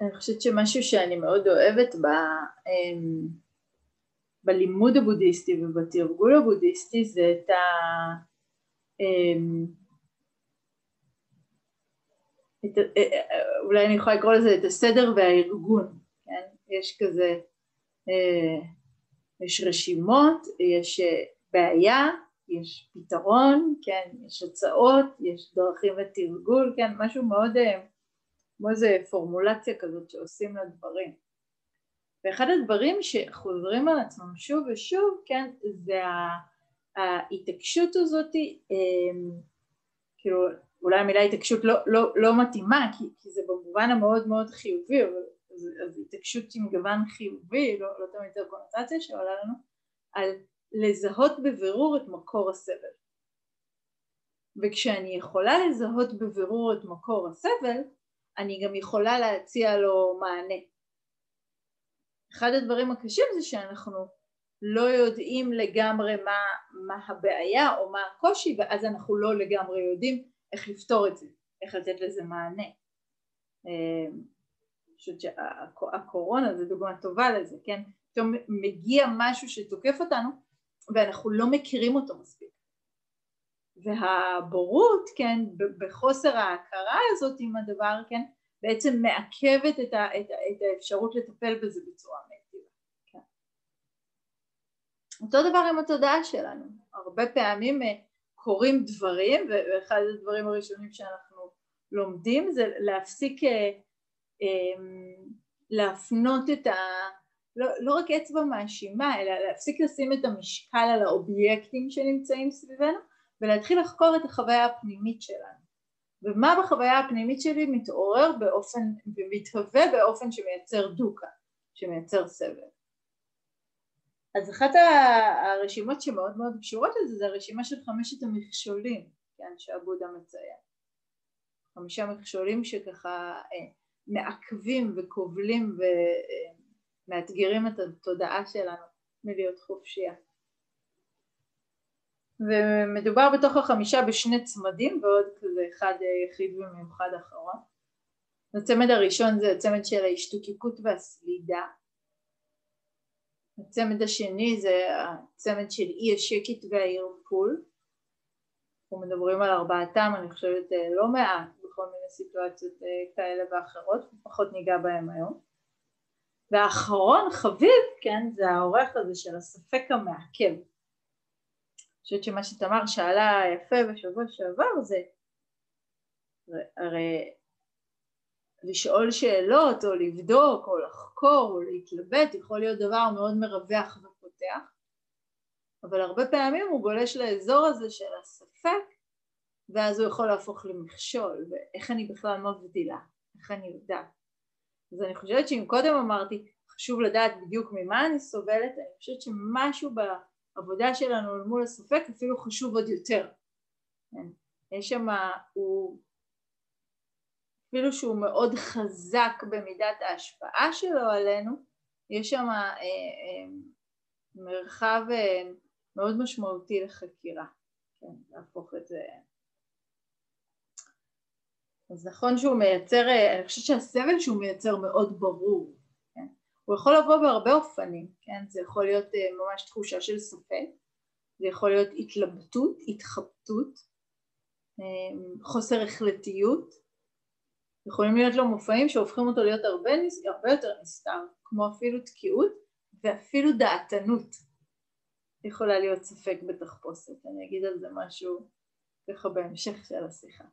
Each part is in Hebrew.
אני חושבת שמשהו שאני מאוד אוהבת ב, אמ, בלימוד הבודהיסטי ובתרגול הבודהיסטי זה את ה... אמ, את, אה, אה, אולי אני יכולה לקרוא לזה את הסדר והארגון, כן? יש כזה, אה, יש רשימות, יש בעיה, יש פתרון, כן, יש הצעות, יש דרכים לתרגול, כן, משהו מאוד, כמו איזה פורמולציה כזאת שעושים לדברים. ואחד הדברים שחוזרים על עצמם שוב ושוב, כן, זה ההתעקשות הזאת, כאילו אולי המילה התעקשות לא, לא, לא מתאימה כי, כי זה במובן המאוד מאוד חיובי, אבל אז, התעקשות עם גוון חיובי, לא, לא תמיד זו הקונוטציה שעולה לנו, על לזהות בבירור את מקור הסבל. וכשאני יכולה לזהות בבירור את מקור הסבל, אני גם יכולה להציע לו מענה. אחד הדברים הקשים זה שאנחנו לא יודעים לגמרי מה, מה הבעיה או מה הקושי ואז אנחנו לא לגמרי יודעים איך לפתור את זה, איך לתת לזה מענה. אה, אני חושבת שהקורונה זה דוגמה טובה לזה, כן? פתאום מגיע משהו שתוקף אותנו ואנחנו לא מכירים אותו מספיק. והבורות, כן, בחוסר ההכרה הזאת עם הדבר, כן, בעצם מעכבת את, ה, את, את האפשרות לטפל בזה בצורה מיטיבה. כן. אותו דבר עם התודעה שלנו, הרבה פעמים אה, קורים דברים ואחד הדברים הראשונים שאנחנו לומדים זה להפסיק אה, אה, להפנות את ה... לא, לא רק אצבע מאשימה אלא להפסיק לשים את המשקל על האובייקטים שנמצאים סביבנו ולהתחיל לחקור את החוויה הפנימית שלנו ומה בחוויה הפנימית שלי מתעורר באופן ומתהווה באופן שמייצר דוקה, שמייצר סבל אז אחת הרשימות שמאוד מאוד קשורות לזה זה הרשימה של חמשת המכשולים, כן, שעבודה מציין. חמישה מכשולים שככה אה, מעכבים וכובלים ומאתגרים את התודעה שלנו מלהיות חופשייה. ומדובר בתוך החמישה בשני צמדים ועוד כזה אחד יחיד ומיוחד אחרון. הצמד הראשון זה הצמד של ההשתוקקות והסלידה. הצמד השני זה הצמד של אי השקט והערפול. אנחנו מדברים על ארבעתם אני חושבת אה, לא מעט בכל מיני סיטואציות אה, כאלה ואחרות פחות ניגע בהם היום. והאחרון חביב כן זה העורך הזה של הספק המעכב חושבת שמה שתמר שאלה יפה בשבוע שעבר זה הרי לשאול שאלות או לבדוק או לחקור או להתלבט יכול להיות דבר מאוד מרווח ופותח אבל הרבה פעמים הוא גולש לאזור הזה של הספק ואז הוא יכול להפוך למכשול ואיך אני בכלל מבדילה, איך אני יודעת? אז אני חושבת שאם קודם אמרתי חשוב לדעת בדיוק ממה אני סובלת אני חושבת שמשהו בעבודה שלנו מול הספק אפילו חשוב עוד יותר כן? יש שם, הוא אפילו שהוא מאוד חזק במידת ההשפעה שלו עלינו, יש שם אה, אה, מרחב אה, מאוד משמעותי לחקירה, כן, להפוך את זה. אז נכון שהוא מייצר, אה, אני חושבת שהסבל שהוא מייצר מאוד ברור? הוא יכול לבוא בהרבה אופנים, כן? זה יכול להיות אה, ממש תחושה של ספק, זה יכול להיות התלבטות, התחבטות, אה, חוסר החלטיות, יכולים להיות לו מופעים שהופכים אותו להיות הרבה, הרבה יותר נסתר, כמו אפילו תקיעות ואפילו דעתנות יכולה להיות ספק בתחפושת, אני אגיד על זה משהו ככה בהמשך של השיחה.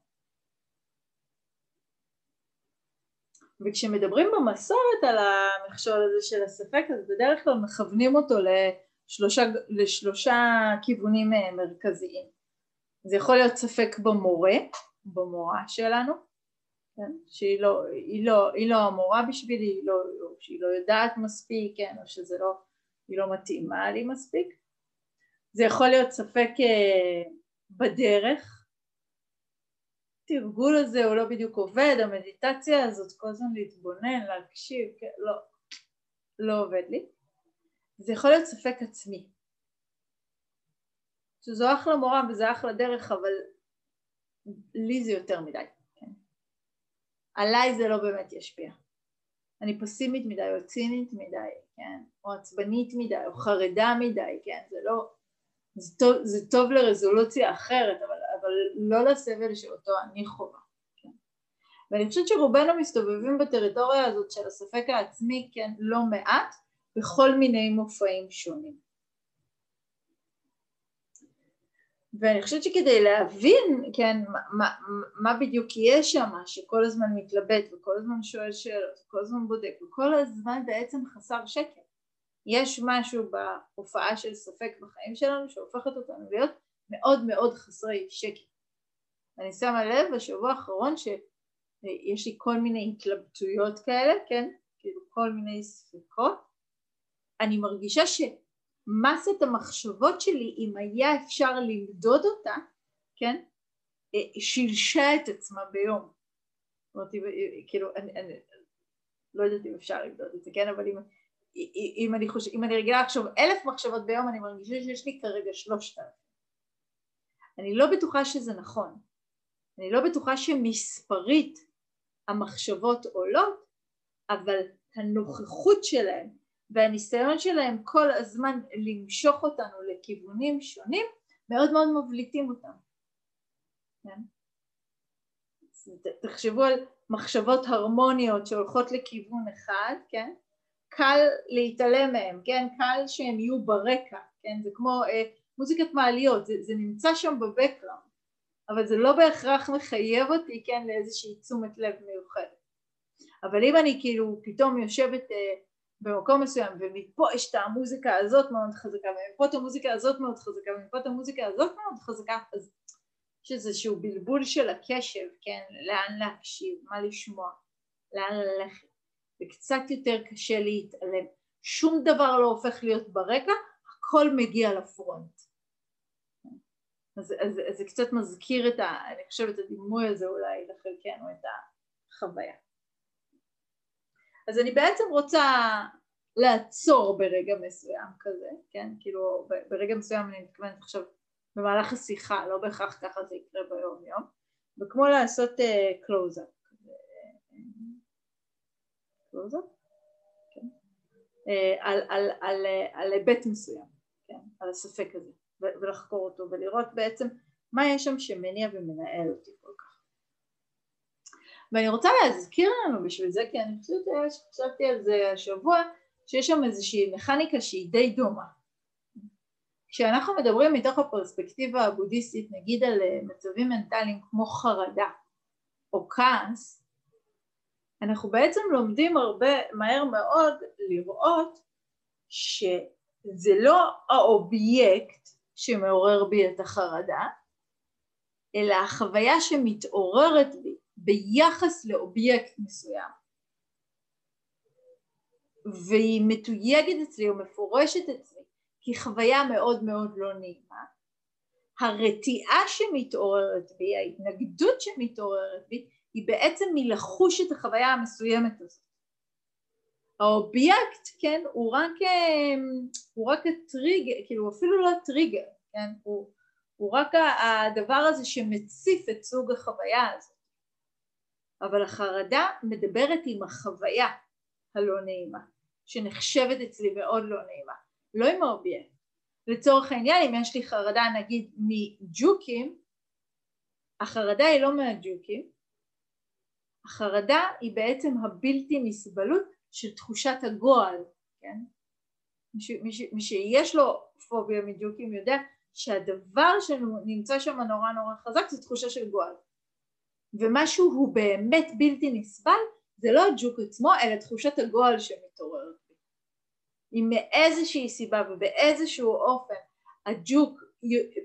וכשמדברים במסורת על המכשול הזה של הספק אז בדרך כלל מכוונים אותו לשלושה, לשלושה כיוונים אה, מרכזיים. זה יכול להיות ספק במורה, במורה שלנו, כן? שהיא לא, היא לא, היא לא המורה בשבילי, היא לא, שהיא לא יודעת מספיק, כן? או שזה לא, היא לא מתאימה לי מספיק. זה יכול להיות ספק אה, בדרך, התרגול הזה הוא לא בדיוק עובד, המדיטציה הזאת כל הזמן להתבונן, להקשיב, כן? לא, לא עובד לי. זה יכול להיות ספק עצמי. שזו אחלה מורה וזה אחלה דרך, אבל לי זה יותר מדי. עליי זה לא באמת ישפיע. אני פסימית מדי או צינית מדי, כן, או עצבנית מדי או חרדה מדי, כן, זה לא, זה טוב, זה טוב לרזולוציה אחרת, אבל, אבל לא לסבל שאותו אני חווה. כן. ואני חושבת שרובנו מסתובבים בטריטוריה הזאת של הספק העצמי, כן, לא מעט, בכל מיני מופעים שונים. ואני חושבת שכדי להבין, כן, מה, מה, מה בדיוק יש שם, שכל הזמן מתלבט וכל הזמן שואל שאלות וכל הזמן בודק וכל הזמן בעצם חסר שקר. יש משהו בהופעה של ספק בחיים שלנו שהופכת אותנו להיות מאוד מאוד חסרי שקר. אני שמה לב בשבוע האחרון שיש לי כל מיני התלבטויות כאלה, כן, כאילו כל מיני ספקות, אני מרגישה ש... מסת המחשבות שלי, אם היה אפשר למדוד אותה, כן, אה, שילשה את עצמה ביום. זאת אומרת, כאילו, אני, אני לא יודעת אם אפשר למדוד את זה, כן, אבל אם, אם, אני, חושב, אם אני רגילה לחשוב אלף מחשבות ביום, אני מרגישה שיש לי כרגע שלושת אלפים. אני לא בטוחה שזה נכון. אני לא בטוחה שמספרית המחשבות עולות, אבל הנוכחות שלהן והניסיון שלהם כל הזמן למשוך אותנו לכיוונים שונים מאוד מאוד מבליטים אותם. כן? תחשבו על מחשבות הרמוניות שהולכות לכיוון אחד, כן? קל להתעלם מהם, כן? קל שהם יהיו ברקע, כן? זה כמו אה, מוזיקת מעליות, זה, זה נמצא שם בבקראונד, אבל זה לא בהכרח מחייב אותי, כן? לאיזושהי תשומת לב מיוחדת. אבל אם אני כאילו פתאום יושבת אה, במקום מסוים ומפה יש את המוזיקה הזאת מאוד חזקה ומפה את המוזיקה הזאת מאוד חזקה ומפה את המוזיקה הזאת מאוד חזקה אז יש איזשהו בלבול של הקשב, כן, לאן להקשיב, מה לשמוע, לאן ללכת וקצת יותר קשה להתעלם שום דבר לא הופך להיות ברקע, הכל מגיע לפרונט אז, אז, אז זה קצת מזכיר את ה... אני חושבת את הדימוי הזה אולי לחלקנו את החוויה אז אני בעצם רוצה לעצור ברגע מסוים כזה, כן? כאילו ברגע מסוים אני מתכוונת עכשיו במהלך השיחה, לא בהכרח ככה זה יקרה ביום יום, וכמו לעשות קלוזאפ. אה, קלוזאפ? כן. על, על, על היבט מסוים, כן? על הספק הזה, ולחקור אותו ולראות בעצם מה יש שם שמניע ומנהל אותי כל כך. ואני רוצה להזכיר לנו בשביל זה, כי אני חושבת שחשבתי על זה השבוע, שיש שם איזושהי מכניקה שהיא די דומה. כשאנחנו מדברים מתוך הפרספקטיבה הבודהיסטית, נגיד על אה, מצבים מנטליים כמו חרדה או כעס, אנחנו בעצם לומדים הרבה, מהר מאוד לראות שזה לא האובייקט שמעורר בי את החרדה, אלא החוויה שמתעוררת בי ביחס לאובייקט מסוים. והיא מתויגת אצלי או מפורשת אצלי כחוויה מאוד מאוד לא נעימה. הרתיעה שמתעוררת בי, ההתנגדות שמתעוררת בי היא בעצם מלחוש את החוויה המסוימת הזאת האובייקט כן הוא רק, הוא רק הטריגר, כאילו אפילו לא הטריגר כן הוא, הוא רק הדבר הזה שמציף את סוג החוויה הזאת. אבל החרדה מדברת עם החוויה הלא נעימה, שנחשבת אצלי מאוד לא נעימה, לא עם האובייקט. לצורך העניין, אם יש לי חרדה נגיד מג'וקים, החרדה היא לא מהג'וקים, החרדה היא בעצם הבלתי נסבלות של תחושת הגועל, כן? מי, שיש לו פוביה מג'וקים יודע שהדבר שנמצא שם נורא נורא חזק זה תחושה של גועל. ומשהו הוא באמת בלתי נסבל זה לא הג'וק עצמו אלא תחושת הגועל שמתעוררת בי. אם מאיזושהי סיבה ובאיזשהו אופן הג'וק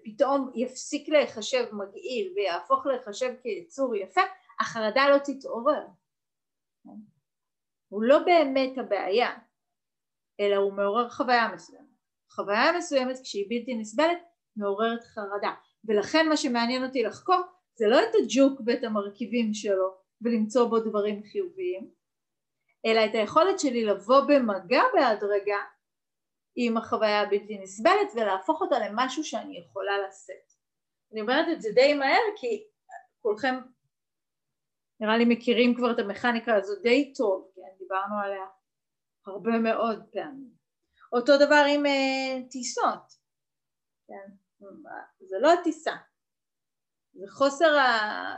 פתאום יפסיק להיחשב מגעיל ויהפוך להיחשב כיצור יפה, החרדה לא תתעורר. הוא לא באמת הבעיה, אלא הוא מעורר חוויה מסוימת. חוויה מסוימת כשהיא בלתי נסבלת מעוררת חרדה, ולכן מה שמעניין אותי לחקור זה לא את הג'וק ואת המרכיבים שלו ולמצוא בו דברים חיוביים, אלא את היכולת שלי לבוא במגע בהדרגה עם החוויה הבלתי נסבלת ולהפוך אותה למשהו שאני יכולה לשאת. אני אומרת את זה די מהר כי כולכם נראה לי מכירים כבר את המכניקה הזו די טוב, כן, דיברנו עליה הרבה מאוד פעמים. אותו דבר עם uh, טיסות, כן, זה לא הטיסה, זה חוסר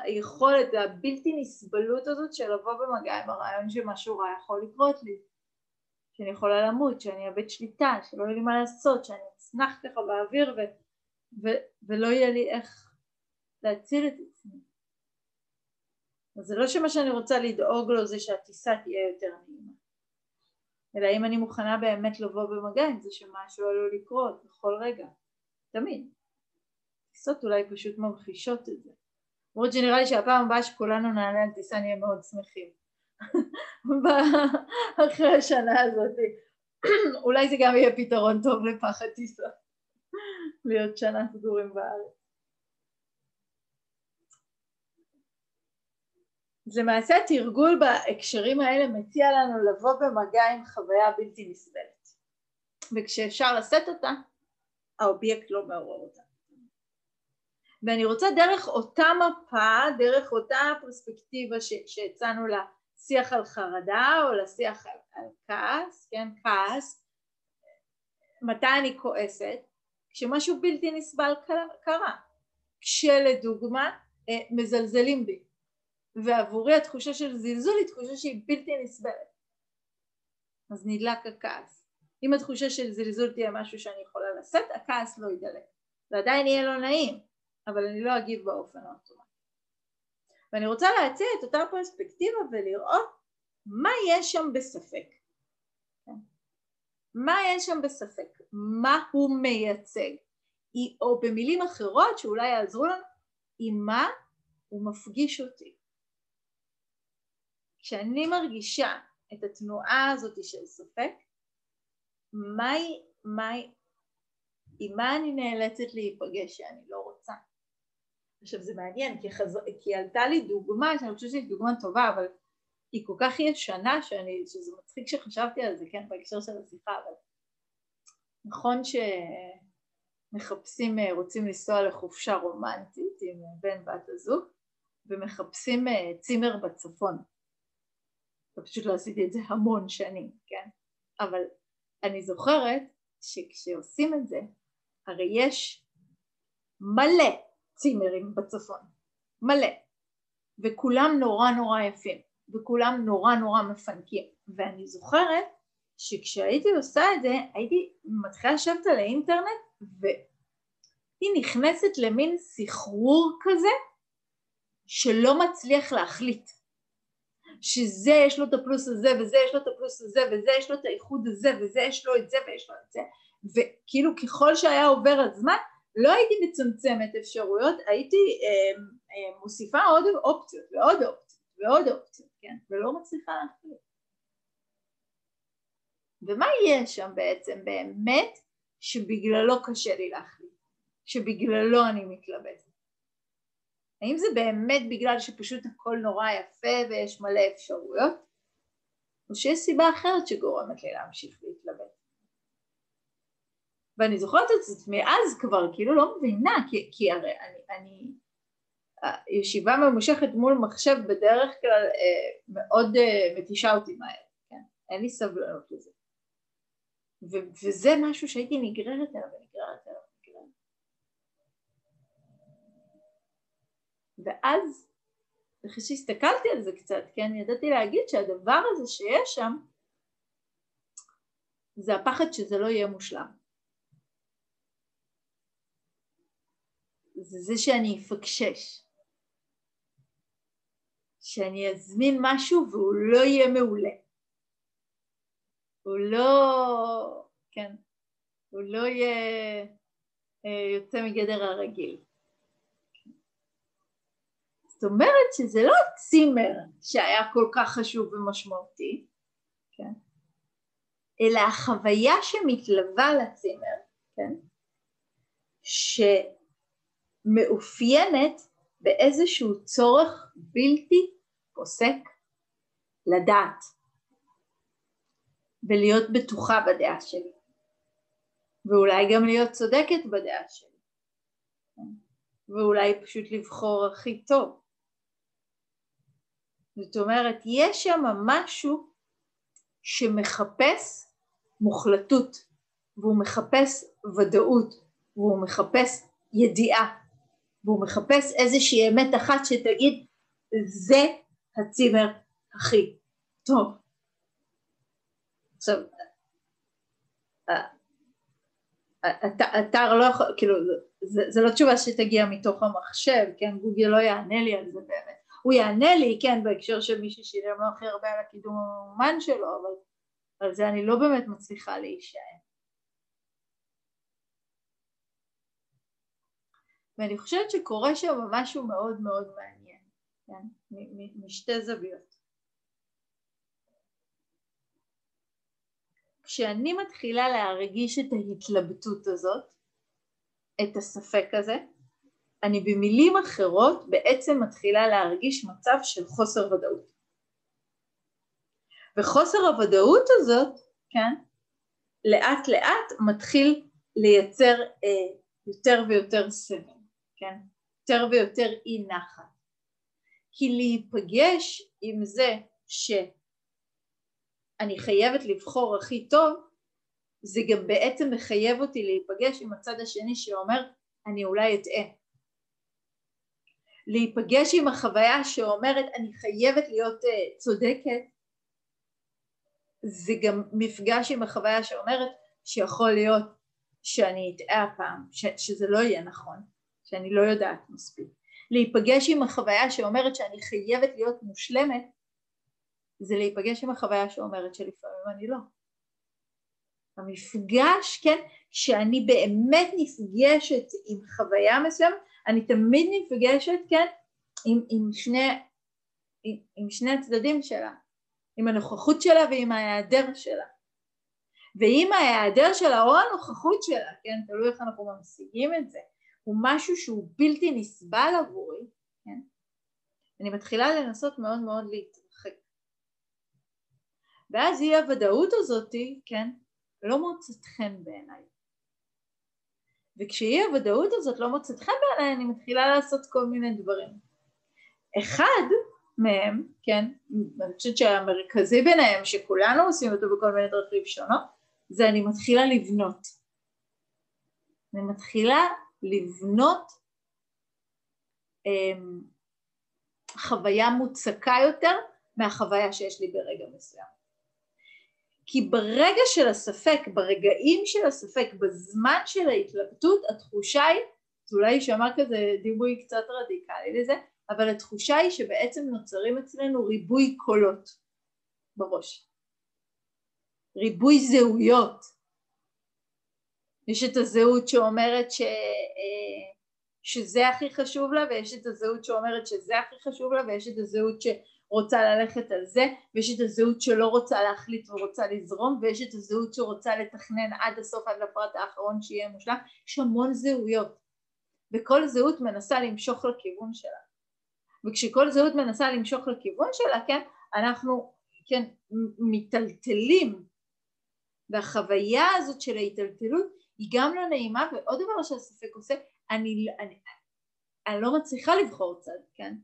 היכולת, הבלתי נסבלות הזאת של לבוא במגע עם הרעיון שמשהו רע יכול לקרות לי, שאני יכולה למות, שאני אאבד שליטה, שלא יהיה לי מה לעשות, שאני אצנח ככה באוויר ו, ו, ולא יהיה לי איך להציל את עצמי. אז זה לא שמה שאני רוצה לדאוג לו זה שהטיסה תהיה יותר נעימה, אלא אם אני מוכנה באמת לבוא במגע עם זה שמשהו עלול לקרות בכל רגע, תמיד. טיסות אולי פשוט ממחישות את זה. למרות שנראה לי שהפעם הבאה שכולנו נעלה על טיסה נהיה מאוד שמחים. אחרי השנה הזאת. אולי זה גם יהיה פתרון טוב לפחד טיסה. להיות שנה סגורים בארץ. אז למעשה התרגול בהקשרים האלה מציע לנו לבוא במגע עם חוויה בלתי נסבלת. וכשאפשר לשאת אותה האובייקט לא מעורר אותה. ואני רוצה דרך אותה מפה, דרך אותה פרספקטיבה שהצענו לשיח על חרדה או לשיח על, על כעס, כן, כעס, מתי אני כועסת? כשמשהו בלתי נסבל קרה, כשלדוגמה אה, מזלזלים בי ועבורי התחושה של זלזול היא תחושה שהיא בלתי נסבלת אז נדלק הכעס אם התחושה של זלזול תהיה משהו שאני יכולה לשאת הכעס לא ידלק זה עדיין יהיה לא נעים אבל אני לא אגיב באופן האוטומטי. ואני רוצה להציע את אותה פרספקטיבה ולראות מה יש שם בספק. מה יש שם בספק? מה הוא מייצג? או במילים אחרות שאולי יעזרו לנו, עם מה הוא מפגיש אותי. כשאני מרגישה את התנועה הזאת של ספק, מהי, מהי, עם מה אני נאלצת להיפגש שאני לא רוצה? עכשיו זה מעניין כי, חז... כי עלתה לי דוגמה שאני חושבת שהיא דוגמה טובה אבל היא כל כך ישנה שאני, שזה מצחיק שחשבתי על זה כן בהקשר של השיחה אבל נכון שמחפשים, רוצים לנסוע לחופשה רומנטית עם בן בת הזוג ומחפשים אה, צימר בצפון ופשוט לא עשיתי את זה המון שנים כן? אבל אני זוכרת שכשעושים את זה הרי יש מלא צימרים בצפון, מלא, וכולם נורא נורא יפים, וכולם נורא נורא מפנקים, ואני זוכרת שכשהייתי עושה את זה הייתי מתחילה לשבת על האינטרנט והיא נכנסת למין סחרור כזה שלא מצליח להחליט שזה יש לו את הפלוס הזה וזה יש לו את הפלוס הזה וזה יש לו את האיחוד הזה וזה יש לו את זה ויש לו את זה וכאילו ככל שהיה עובר הזמן לא הייתי מצמצמת אפשרויות, הייתי אה, אה, מוסיפה עוד אופציות ועוד אופציות ועוד אופציות, כן? ולא מצליחה להחליט. ומה יש שם בעצם באמת שבגללו קשה לי להחליט, שבגללו אני מתלבטת? האם זה באמת בגלל שפשוט הכל נורא יפה ויש מלא אפשרויות? או שיש סיבה אחרת שגורמת לי להמשיך להתלבט? ואני זוכרת את עצמי אז כבר כאילו לא מבינה כי, כי הרי אני, אני ישיבה ממושכת מול מחשב בדרך כלל אה, מאוד אה, מתישה אותי מהר, כן? אין לי סבלנות לזה ו- וזה משהו שהייתי נגררת אליו ונגררת ואז אחרי שהסתכלתי על זה קצת, כן, ידעתי להגיד שהדבר הזה שיש שם זה הפחד שזה לא יהיה מושלם. זה זה שאני אפקשש, שאני אזמין משהו והוא לא יהיה מעולה, הוא לא, כן, הוא לא יהיה אה, יוצא מגדר הרגיל. זאת אומרת שזה לא הצימר שהיה כל כך חשוב ומשמעותי, כן? אלא החוויה שמתלווה לצימר, כן? ש... מאופיינת באיזשהו צורך בלתי פוסק לדעת ולהיות בטוחה בדעה שלי ואולי גם להיות צודקת בדעה שלי ואולי פשוט לבחור הכי טוב זאת אומרת, יש שם משהו שמחפש מוחלטות, והוא מחפש ודאות, והוא מחפש ידיעה, והוא מחפש איזושהי אמת אחת שתגיד, זה הצימר הכי טוב. עכשיו, אתר לא יכול, כאילו, זה, זה לא תשובה שתגיע מתוך המחשב, כן, גוגל לא יענה לי על זה באמת. הוא יענה לי, כן, בהקשר של מי ששילם לו הכי הרבה על הקידום המאומן שלו, אבל על זה אני לא באמת מצליחה להישען. ואני חושבת שקורה שם משהו מאוד מאוד מעניין, כן, משתי זוויות. כשאני מתחילה להרגיש את ההתלבטות הזאת, את הספק הזה, אני במילים אחרות בעצם מתחילה להרגיש מצב של חוסר ודאות. וחוסר הוודאות הזאת, כן, לאט לאט מתחיל לייצר אה, יותר ויותר סבל, כן, יותר ויותר אי נחת. כי להיפגש עם זה שאני חייבת לבחור הכי טוב, זה גם בעצם מחייב אותי להיפגש עם הצד השני שאומר אני אולי אטעה. להיפגש עם החוויה שאומרת אני חייבת להיות uh, צודקת זה גם מפגש עם החוויה שאומרת שיכול להיות שאני אטעה הפעם, ש- שזה לא יהיה נכון, שאני לא יודעת מספיק. להיפגש עם החוויה שאומרת שאני חייבת להיות מושלמת זה להיפגש עם החוויה שאומרת שלפעמים אני לא. המפגש, כן, כשאני באמת נפגשת עם חוויה מסוימת, אני תמיד נפגשת, כן, עם, עם, שני, עם, עם שני הצדדים שלה, עם הנוכחות שלה ועם ההיעדר שלה. ואם ההיעדר שלה או הנוכחות שלה, כן, תלוי איך אנחנו משיגים את זה, הוא משהו שהוא בלתי נסבל עבורי, כן, אני מתחילה לנסות מאוד מאוד להתרחק. ואז אי הוודאות הזאתי, כן, לא מוצאת חן בעיניי. וכשאי הוודאות הזאת לא מוצאת חן בעיניי אני מתחילה לעשות כל מיני דברים. אחד מהם, כן, אני חושבת שהמרכזי ביניהם שכולנו עושים אותו בכל מיני דרכים שונות, זה אני מתחילה לבנות. אני מתחילה לבנות אמ, חוויה מוצקה יותר מהחוויה שיש לי ברגע מסוים. כי ברגע של הספק, ברגעים של הספק, בזמן של ההתלבטות, התחושה היא, זה אולי יישמע כזה דימוי קצת רדיקלי לזה, אבל התחושה היא שבעצם נוצרים אצלנו ריבוי קולות בראש. ריבוי זהויות. יש את הזהות שאומרת ש... אה, שזה הכי חשוב לה ויש את הזהות שאומרת שזה הכי חשוב לה ויש את הזהות ש... רוצה ללכת על זה ויש את הזהות שלא רוצה להחליט ורוצה לזרום ויש את הזהות שרוצה לתכנן עד הסוף עד לפרט האחרון שיהיה מושלם. יש המון זהויות וכל זהות מנסה למשוך לכיוון שלה. וכשכל זהות מנסה למשוך לכיוון שלה כן אנחנו כן מיטלטלים. והחוויה הזאת של ההיטלטלות היא גם לא נעימה ועוד דבר שהספק עושה אני, אני, אני לא מצליחה לבחור צד כן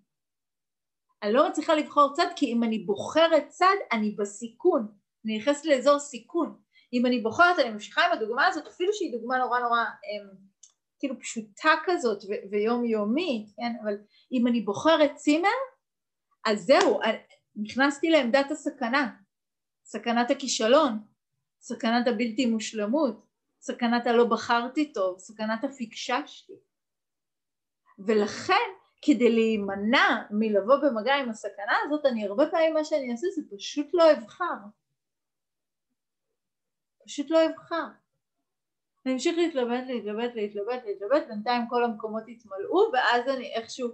אני לא מצליחה לבחור צד כי אם אני בוחרת צד אני בסיכון, אני נכנסת לאזור סיכון. אם אני בוחרת, אני ממשיכה עם הדוגמה הזאת, אפילו שהיא דוגמה נורא נורא אמ, כאילו פשוטה כזאת ו- ויומיומית, כן? אבל אם אני בוחרת צימר, אז זהו, נכנסתי לעמדת הסכנה, סכנת הכישלון, סכנת הבלתי מושלמות, סכנת הלא בחרתי טוב, סכנת הפקששתי. ולכן כדי להימנע מלבוא במגע עם הסכנה הזאת, אני הרבה פעמים מה שאני אעשה זה פשוט לא אבחר. פשוט לא אבחר. אני אמשיך להתלבט, להתלבט, להתלבט, להתלבט, בינתיים כל המקומות יתמלאו ואז אני איכשהו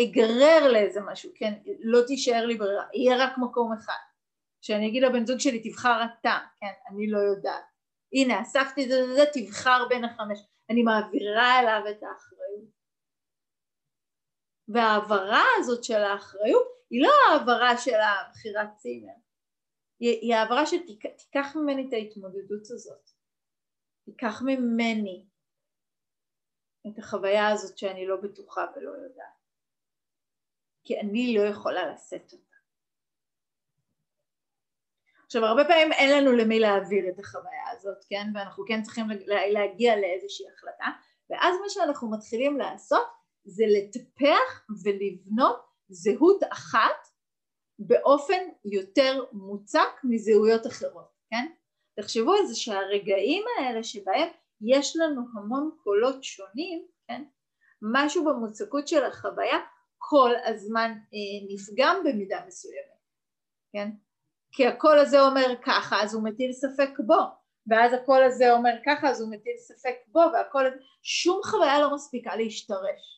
אגרר לאיזה משהו, כן? לא תישאר לי ברירה, יהיה רק מקום אחד. שאני אגיד לבן זוג שלי תבחר אתה, כן? אני לא יודעת. הנה אספתי את זה, זה, זה, תבחר בין החמש. אני מעבירה אליו את האחריות. וההעברה הזאת של האחריות היא לא העברה של הבחירת צימר, היא, העברה שתיקח ממני את ההתמודדות הזאת, תיקח ממני את החוויה הזאת שאני לא בטוחה ולא יודעת. כי אני לא יכולה לשאת אותה. עכשיו הרבה פעמים אין לנו למי להעביר את החוויה הזאת, כן? ואנחנו כן צריכים להגיע לאיזושהי החלטה, ואז מה שאנחנו מתחילים לעשות זה לטפח ולבנות זהות אחת באופן יותר מוצק מזהויות אחרות, כן? תחשבו על זה שהרגעים האלה שבהם יש לנו המון קולות שונים, כן? משהו במוצקות של החוויה כל הזמן אה, נפגם במידה מסוימת, כן? כי הקול הזה אומר ככה אז הוא מטיל ספק בו ואז הקול הזה אומר ככה אז הוא מטיל ספק בו והקול הזה שום חוויה לא מספיקה להשתרש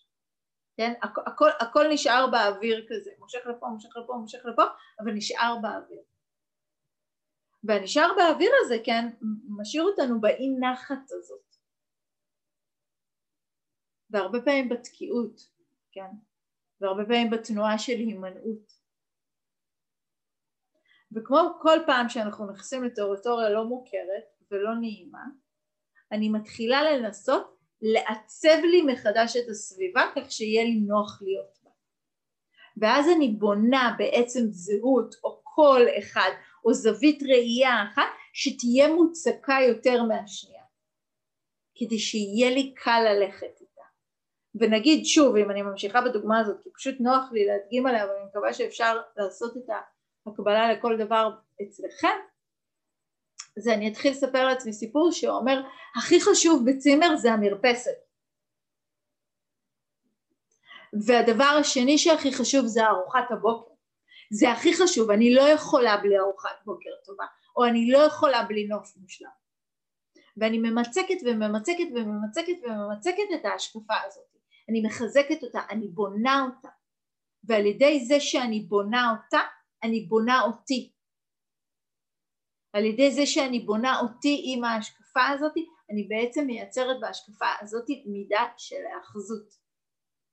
כן? הכ- הכל, הכל נשאר באוויר כזה. מושך לפה מושך לפה מושך לפה אבל נשאר באוויר. והנשאר באוויר הזה כן משאיר אותנו באי נחת הזאת. והרבה פעמים בתקיעות כן? והרבה פעמים בתנועה של הימנעות. וכמו כל פעם שאנחנו נכנסים לטריטוריה לא מוכרת ולא נעימה, אני מתחילה לנסות לעצב לי מחדש את הסביבה כך שיהיה לי נוח להיות בה. ואז אני בונה בעצם זהות או קול אחד או זווית ראייה אחת שתהיה מוצקה יותר מהשנייה, כדי שיהיה לי קל ללכת איתה. ונגיד שוב, אם אני ממשיכה בדוגמה הזאת, כי פשוט נוח לי להדגים עליה, אבל אני מקווה שאפשר לעשות את ה... הקבלה לכל דבר אצלכם, זה אני אתחיל לספר לעצמי סיפור שאומר הכי חשוב בצימר זה המרפסת. והדבר השני שהכי חשוב זה ארוחת הבוקר. זה הכי חשוב, אני לא יכולה בלי ארוחת בוקר טובה או אני לא יכולה בלי נוף מושלם. ואני ממצקת וממצקת וממצקת וממצקת את ההשקפה הזאת. אני מחזקת אותה, אני בונה אותה. ועל ידי זה שאני בונה אותה אני בונה אותי. על ידי זה שאני בונה אותי עם ההשקפה הזאת, אני בעצם מייצרת בהשקפה הזאת מידה של האחזות.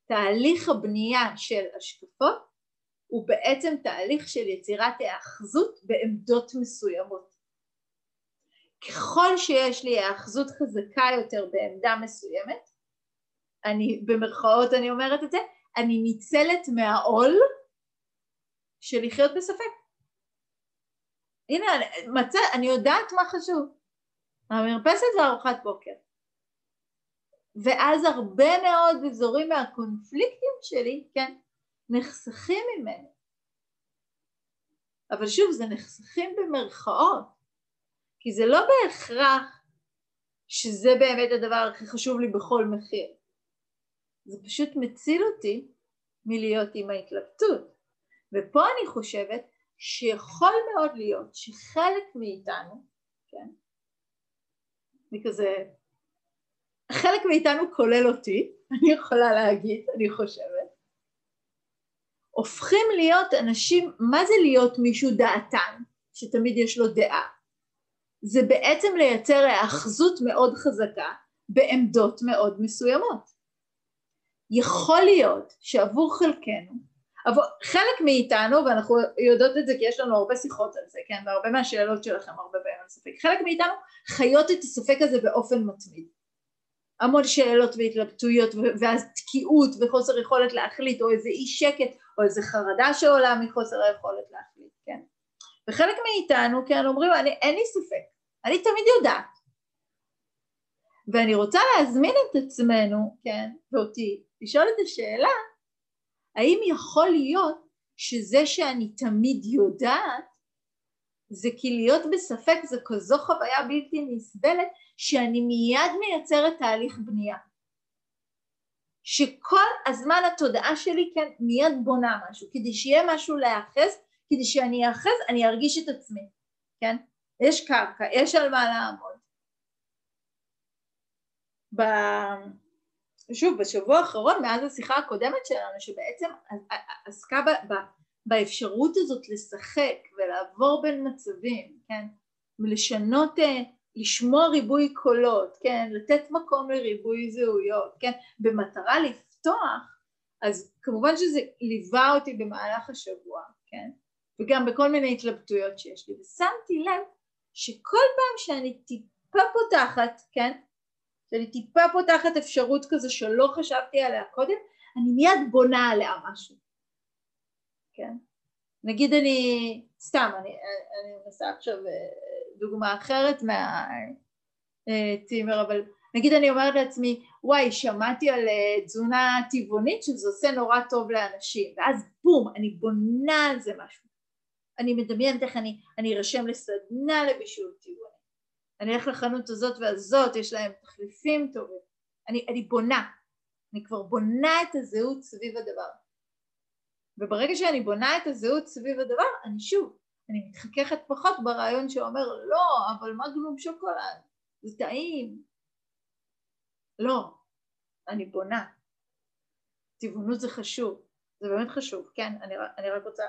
תהליך הבנייה של השקפות הוא בעצם תהליך של יצירת האחזות בעמדות מסוימות. ככל שיש לי האחזות חזקה יותר בעמדה מסוימת, אני במרכאות אני אומרת את זה, אני ניצלת מהעול של לחיות בספק. הנה, מצא, אני יודעת מה חשוב. המרפסת וארוחת בוקר. ואז הרבה מאוד אזורים מהקונפליקטים שלי, כן, נחסכים ממנו. אבל שוב, זה נחסכים במרכאות, כי זה לא בהכרח שזה באמת הדבר הכי חשוב לי בכל מחיר. זה פשוט מציל אותי מלהיות עם ההתלבטות. ופה אני חושבת שיכול מאוד להיות שחלק מאיתנו, כן, אני כזה, חלק מאיתנו כולל אותי, אני יכולה להגיד, אני חושבת, הופכים להיות אנשים, מה זה להיות מישהו דעתן, שתמיד יש לו דעה? זה בעצם לייצר האחזות מאוד חזקה בעמדות מאוד מסוימות. יכול להיות שעבור חלקנו אבל חלק מאיתנו, ואנחנו יודעות את זה כי יש לנו הרבה שיחות על זה, כן, והרבה מהשאלות שלכם הרבה פעמים על ספק, חלק מאיתנו חיות את הספק הזה באופן מתמיד. המון שאלות והתלבטויות ואז תקיעות וחוסר יכולת להחליט או איזה אי שקט או איזה חרדה שעולה מחוסר היכולת להחליט, כן. וחלק מאיתנו, כן, אומרים, אני, אין לי ספק, אני תמיד יודעת. ואני רוצה להזמין את עצמנו, כן, ואותי, לשאול את השאלה, האם יכול להיות שזה שאני תמיד יודעת זה כי להיות בספק זה כזו חוויה בלתי נסבלת שאני מיד מייצרת תהליך בנייה. שכל הזמן התודעה שלי כן מיד בונה משהו. כדי שיהיה משהו להיאחז כדי שאני אאחז אני ארגיש את עצמי כן? יש קרקע יש על מה לעמוד שוב בשבוע האחרון מאז השיחה הקודמת שלנו שבעצם עסקה ב, ב, באפשרות הזאת לשחק ולעבור בין מצבים, כן, ולשנות, אה, לשמוע ריבוי קולות, כן, לתת מקום לריבוי זהויות, כן, במטרה לפתוח, אז כמובן שזה ליווה אותי במהלך השבוע, כן, וגם בכל מיני התלבטויות שיש לי, ושמתי לב שכל פעם שאני טיפה פותחת, כן, שאני טיפה פותחת אפשרות כזו שלא חשבתי עליה קודם, אני מיד בונה עליה משהו. כן? נגיד אני, סתם, אני, אני מנסה עכשיו אה, דוגמה אחרת מהטימר, אבל נגיד אני אומרת לעצמי, וואי, שמעתי על אה, תזונה טבעונית שזה עושה נורא טוב לאנשים, ואז בום, אני בונה על זה משהו. אני מדמיינת איך אני ארשם לסדנה לבישול טבעוני. אני אלך לחנות הזאת והזאת, יש להם תחליפים טובים. אני, אני בונה, אני כבר בונה את הזהות סביב הדבר. וברגע שאני בונה את הזהות סביב הדבר, אני שוב, אני מתחככת פחות ברעיון שאומר לא, אבל מה גלום שוקולד? זה טעים. לא, אני בונה. טבעונות זה חשוב, זה באמת חשוב, כן? אני, אני רק רוצה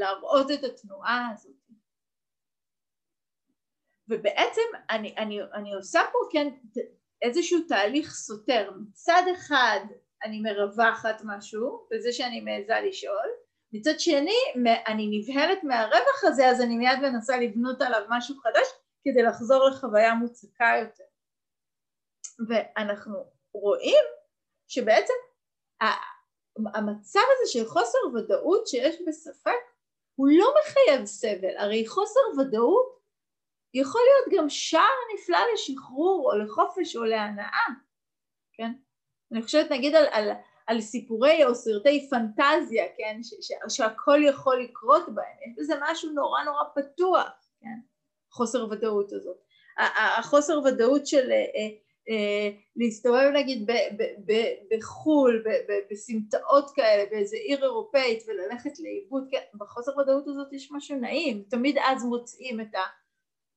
להראות את התנועה הזאת. ובעצם אני, אני, אני עושה פה כן איזשהו תהליך סותר, מצד אחד אני מרווחת משהו בזה שאני מעיזה לשאול, מצד שני אני נבהלת מהרווח הזה אז אני מיד מנסה לבנות עליו משהו חדש כדי לחזור לחוויה מוצקה יותר. ואנחנו רואים שבעצם המצב הזה של חוסר ודאות שיש בספק הוא לא מחייב סבל, הרי חוסר ודאות יכול להיות גם שער נפלא לשחרור או לחופש או להנאה, כן? אני חושבת נגיד על, על, על סיפורי או סרטי פנטזיה, כן? ש, ש, שהכל יכול לקרות בהם, יש בזה משהו נורא נורא פתוח, כן? חוסר ודאות הזאת. החוסר ודאות של אה, אה, אה, להסתובב נגיד ב, ב, ב, בחו"ל, בסמטאות כאלה, באיזה עיר אירופאית וללכת לאיבוד, כן? בחוסר ודאות הזאת יש משהו נעים, תמיד אז מוצאים את ה...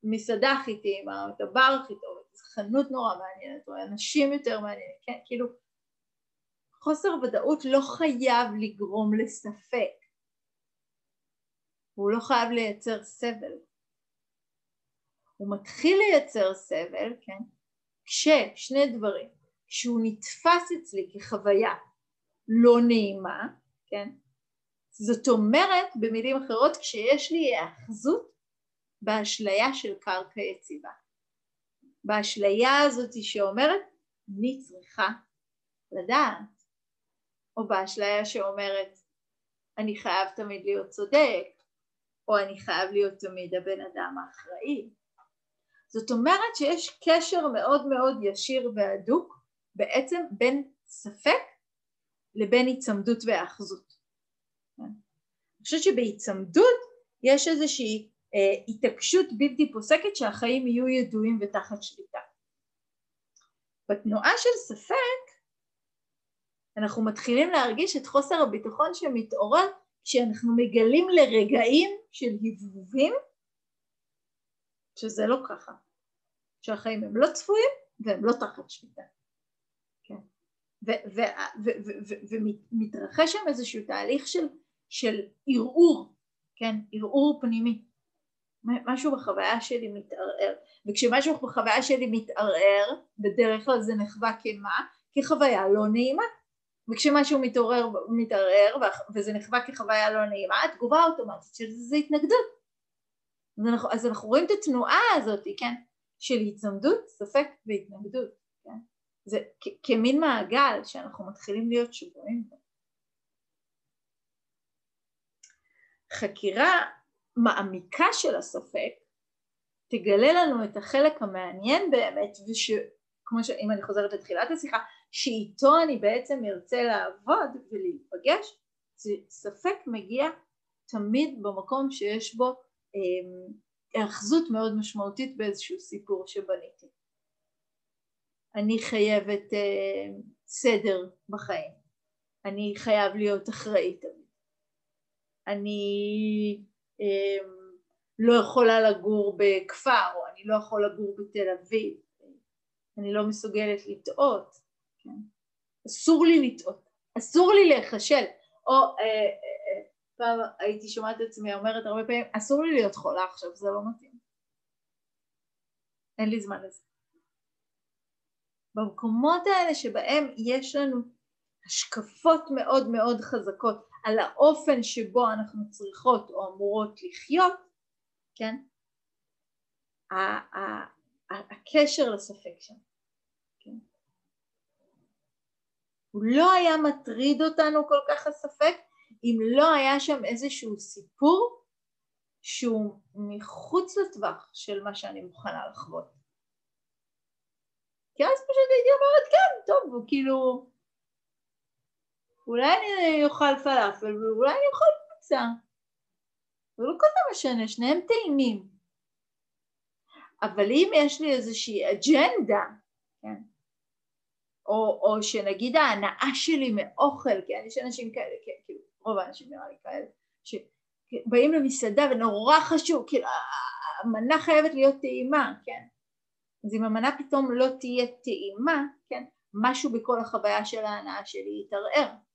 מסעדה הכי טעימה, או את הבר הכי טוב, את חנות נורא מעניינת, או אנשים יותר מעניינים, כן, כאילו חוסר ודאות לא חייב לגרום לספק, הוא לא חייב לייצר סבל, הוא מתחיל לייצר סבל, כן, כששני דברים, כשהוא נתפס אצלי כחוויה לא נעימה, כן, זאת אומרת במילים אחרות כשיש לי היאחזות באשליה של קרקע יציבה. באשליה הזאת שאומרת אני צריכה לדעת, או באשליה שאומרת אני חייב תמיד להיות צודק, או אני חייב להיות תמיד הבן אדם האחראי. זאת אומרת שיש קשר מאוד מאוד ישיר והדוק בעצם בין ספק לבין היצמדות והאחזות. אני חושבת שבהיצמדות יש איזושהי התעקשות בלתי פוסקת שהחיים יהיו ידועים ותחת שליטה. בתנועה של ספק אנחנו מתחילים להרגיש את חוסר הביטחון שמתעורר כשאנחנו מגלים לרגעים של הבהובים שזה לא ככה, שהחיים הם לא צפויים והם לא תחת שליטה. כן. ומתרחש שם איזשהו תהליך של, של ערעור, כן, ערעור פנימי. משהו בחוויה שלי מתערער, וכשמשהו בחוויה שלי מתערער, בדרך כלל זה נחווה כמה? כחוויה לא נעימה. וכשמשהו מתעורר, מתערער וזה נחווה כחוויה לא נעימה, התגובה האוטומטית של זה זה התנגדות. אז אנחנו, אז אנחנו רואים את התנועה הזאת, כן? של הצמדות, ספק והתנגדות, כן? זה כמין מעגל שאנחנו מתחילים להיות שבויים בו. חקירה מעמיקה של הספק תגלה לנו את החלק המעניין באמת ושכמו שאם אני חוזרת לתחילת השיחה שאיתו אני בעצם ארצה לעבוד ולהיפגש ספק מגיע תמיד במקום שיש בו אה, מאוד משמעותית באיזשהו סיפור שבניתי. אני חייבת אה, סדר בחיים. אני חייב להיות אחראית אני אמ, לא יכולה לגור בכפר, או אני לא יכול לגור בתל אביב, אני לא מסוגלת לטעות, כן? אסור לי לטעות, אסור לי להיכשל, או אה, אה, אה, פעם הייתי שומעת את עצמי אומרת הרבה פעמים, אסור לי להיות חולה עכשיו, זה לא מתאים, אין לי זמן לזה. במקומות האלה שבהם יש לנו השקפות מאוד מאוד חזקות על האופן שבו אנחנו צריכות או אמורות לחיות, כן? הקשר לספק שם, כן? הוא לא היה מטריד אותנו כל כך הספק אם לא היה שם איזשהו סיפור שהוא מחוץ לטווח של מה שאני מוכנה לחוות. כי אז פשוט הייתי אומרת כן, טוב, הוא כאילו אולי אני אוכל פלאפל ואולי אני אוכל פיצה. זה לא כל כך משנה, שניהם טעימים. אבל אם יש לי איזושהי אג'נדה, כן, או, או שנגיד ההנאה שלי מאוכל, כי יש אנשים כאלה, כאילו רוב האנשים נראה לי כאלה, שבאים למסעדה ונורא חשוב, כאילו המנה חייבת להיות טעימה, כן, אז אם המנה פתאום לא תהיה טעימה, כן, משהו בכל החוויה של ההנאה שלי יתערער.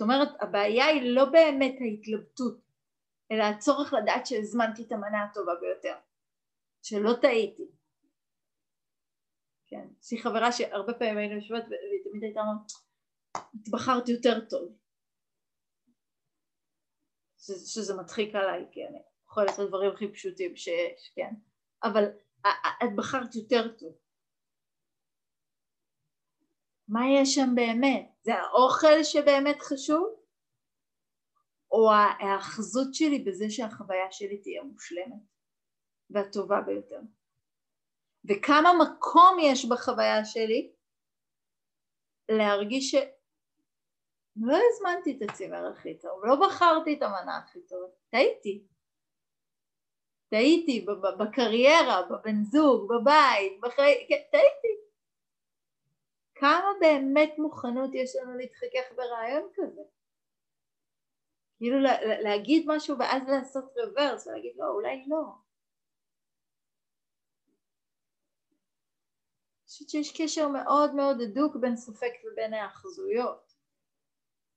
זאת אומרת, הבעיה היא לא באמת ההתלבטות, אלא הצורך לדעת שהזמנתי את המנה הטובה ביותר, שלא טעיתי. כן, יש לי חברה שהרבה פעמים היינו יושבות והיא תמיד הייתה אומרת, התבחרתי יותר טוב. שזה מדחיק עליי, כי אני אוכלת את הדברים הכי פשוטים שיש, כן, אבל את בחרת יותר טוב. מה יש שם באמת? זה האוכל שבאמת חשוב? או ההאחזות שלי בזה שהחוויה שלי תהיה מושלמת והטובה ביותר? וכמה מקום יש בחוויה שלי להרגיש שלא הזמנתי את הצימר הכי טוב, לא בחרתי את המנה הכי טובה, טעיתי. טעיתי בקריירה, בבן זוג, בבית, בחיי... כן, טעיתי. כמה באמת מוכנות יש לנו להתחכך ברעיון כזה? כאילו להגיד משהו ואז לעשות רוורס ולהגיד לא, אולי לא. אני חושבת שיש קשר מאוד מאוד הדוק בין ספק ובין האחזויות.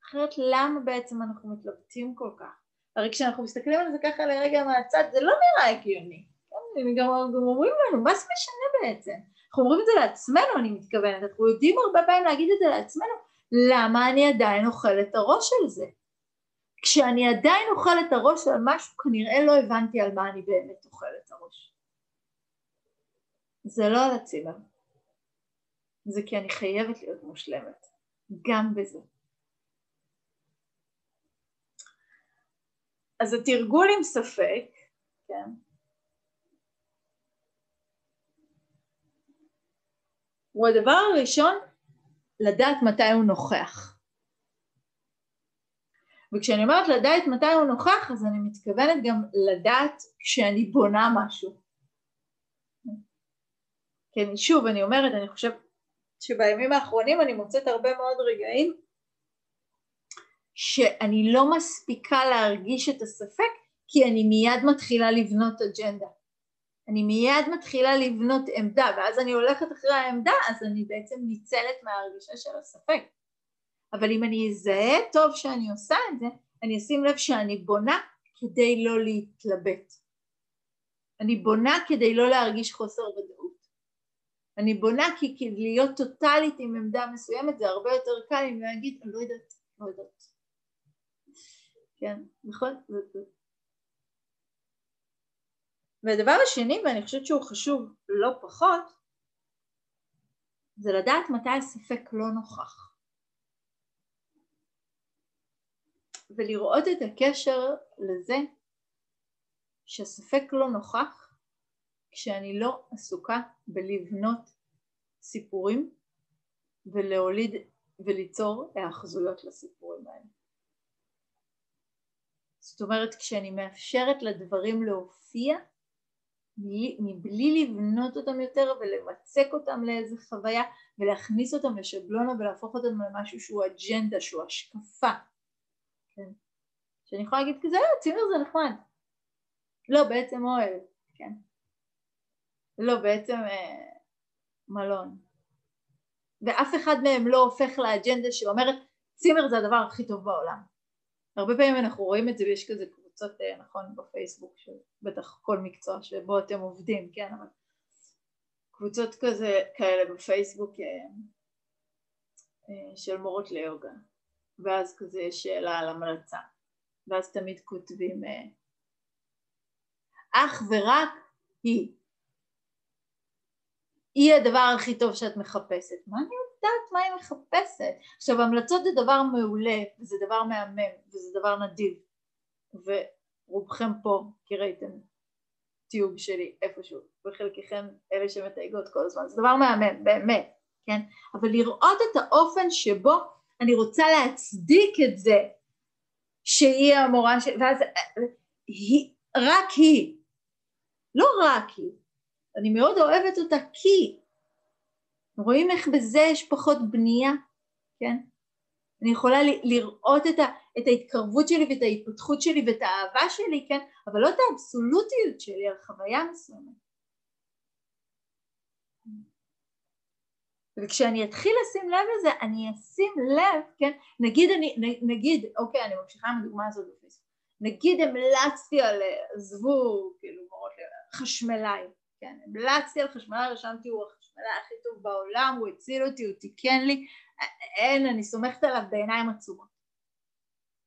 אחרת למה בעצם אנחנו מתלבטים כל כך? הרי כשאנחנו מסתכלים על זה ככה לרגע מהצד זה לא נראה הגיוני. הם גם אומרים לנו, מה זה משנה בעצם? אנחנו אומרים את זה לעצמנו אני מתכוונת, אנחנו יודעים הרבה פעמים להגיד את זה לעצמנו, למה אני עדיין אוכל את הראש על זה? כשאני עדיין אוכל את הראש על משהו כנראה לא הבנתי על מה אני באמת אוכל את הראש. זה לא על הצימר, זה כי אני חייבת להיות מושלמת, גם בזה. אז התרגול עם ספק, כן, הוא הדבר הראשון לדעת מתי הוא נוכח. וכשאני אומרת לדעת מתי הוא נוכח אז אני מתכוונת גם לדעת כשאני בונה משהו. כן, שוב אני אומרת, אני חושבת שבימים האחרונים אני מוצאת הרבה מאוד רגעים שאני לא מספיקה להרגיש את הספק כי אני מיד מתחילה לבנות אג'נדה. אני מיד מתחילה לבנות עמדה ואז אני הולכת אחרי העמדה אז אני בעצם ניצלת מההרגישה של הספק. אבל אם אני אזהה טוב שאני עושה את זה אני אשים לב שאני בונה כדי לא להתלבט. אני בונה כדי לא להרגיש חוסר ודאות. אני בונה כי, כי להיות טוטאלית עם עמדה מסוימת זה הרבה יותר קל אם אגיד אני לא יודעת, לא יודעת. כן, נכון? והדבר השני, ואני חושבת שהוא חשוב לא פחות, זה לדעת מתי הספק לא נוכח. ולראות את הקשר לזה שהספק לא נוכח כשאני לא עסוקה בלבנות סיפורים ולהוליד וליצור האחזויות לסיפורים האלה. זאת אומרת כשאני מאפשרת לדברים להופיע מבלי לבנות אותם יותר ולמצק אותם לאיזה חוויה ולהכניס אותם לשבלונה ולהפוך אותם למשהו שהוא אג'נדה, שהוא השקפה, כן? שאני יכולה להגיד כזה, אה, צימר זה נחמד. לא, בעצם אוהל, כן? לא, בעצם אה, מלון. ואף אחד מהם לא הופך לאג'נדה שאומרת, צימר זה הדבר הכי טוב בעולם. הרבה פעמים אנחנו רואים את זה ויש כזה קבוצות, אה, נכון, בפייסבוק, שבטח כל מקצוע שבו אתם עובדים, כן, אבל קבוצות כזה, כאלה בפייסבוק אה, אה, של מורות ליוגה, ואז כזה יש שאלה על המלצה, ואז תמיד כותבים אך ורק היא. היא הדבר הכי טוב שאת מחפשת. מה אני יודעת מה היא מחפשת. עכשיו המלצות זה דבר מעולה וזה דבר מהמם וזה דבר נדיב ורובכם פה כי ראיתם תיוג שלי איפשהו וחלקכם אלה שמתייגות כל הזמן. זה דבר מהמם באמת כן? אבל לראות את האופן שבו אני רוצה להצדיק את זה שהיא המורה ש... ואז היא, רק היא. לא רק היא. אני מאוד אוהבת אותה כי רואים איך בזה יש פחות בנייה, כן? אני יכולה לראות את, ה, את ההתקרבות שלי ואת ההתפתחות שלי ואת האהבה שלי, כן? אבל לא את האבסולוטיות שלי על חוויה מסוימת. וכשאני אתחיל לשים לב לזה, אני אשים לב, כן? נגיד אני, נגיד, אוקיי, אני ממשיכה עם הדוגמה הזאת בפייסבוק. נגיד המלצתי על, עזבו, כאילו, מורות חשמלאי, כן? המלצתי על חשמלאי, רשמתי הוא החשמלאי הכי טוב בעולם, הוא הציל אותי, הוא תיקן לי, אין, אני סומכת עליו בעיניים עצומות.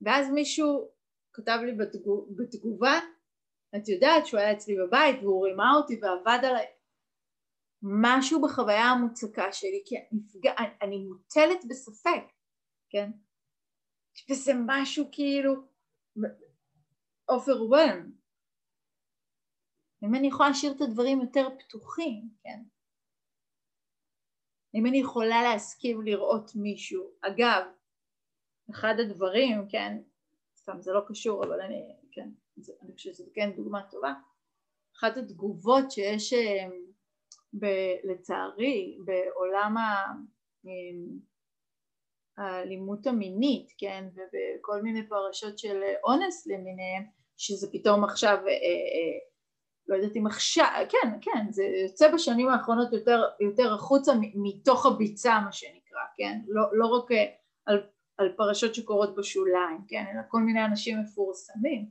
ואז מישהו כתב לי בתגוב, בתגובה, את יודעת שהוא היה אצלי בבית והוא רימה אותי ועבד עליי. משהו בחוויה המוצקה שלי, כי נפגע, אני, אני מוטלת בספק, כן? וזה משהו כאילו overwhelmed. אם אני יכולה להשאיר את הדברים יותר פתוחים, כן? אם אני יכולה להסכים לראות מישהו, אגב, אחד הדברים, כן, סתם זה לא קשור אבל אני, כן, זה, אני חושבת שזו כן דוגמה טובה, אחת התגובות שיש אה, ב, לצערי בעולם ה, אה, האלימות המינית, כן, ובכל מיני פרשות של אונס למיניהם, שזה פתאום עכשיו אה, אה, לא יודעת אם עכשיו, כן, כן, זה יוצא בשנים האחרונות יותר, יותר החוצה מתוך הביצה מה שנקרא, כן, לא, לא רק אה, על, על פרשות שקורות בשוליים, כן, אלא כל מיני אנשים מפורסמים.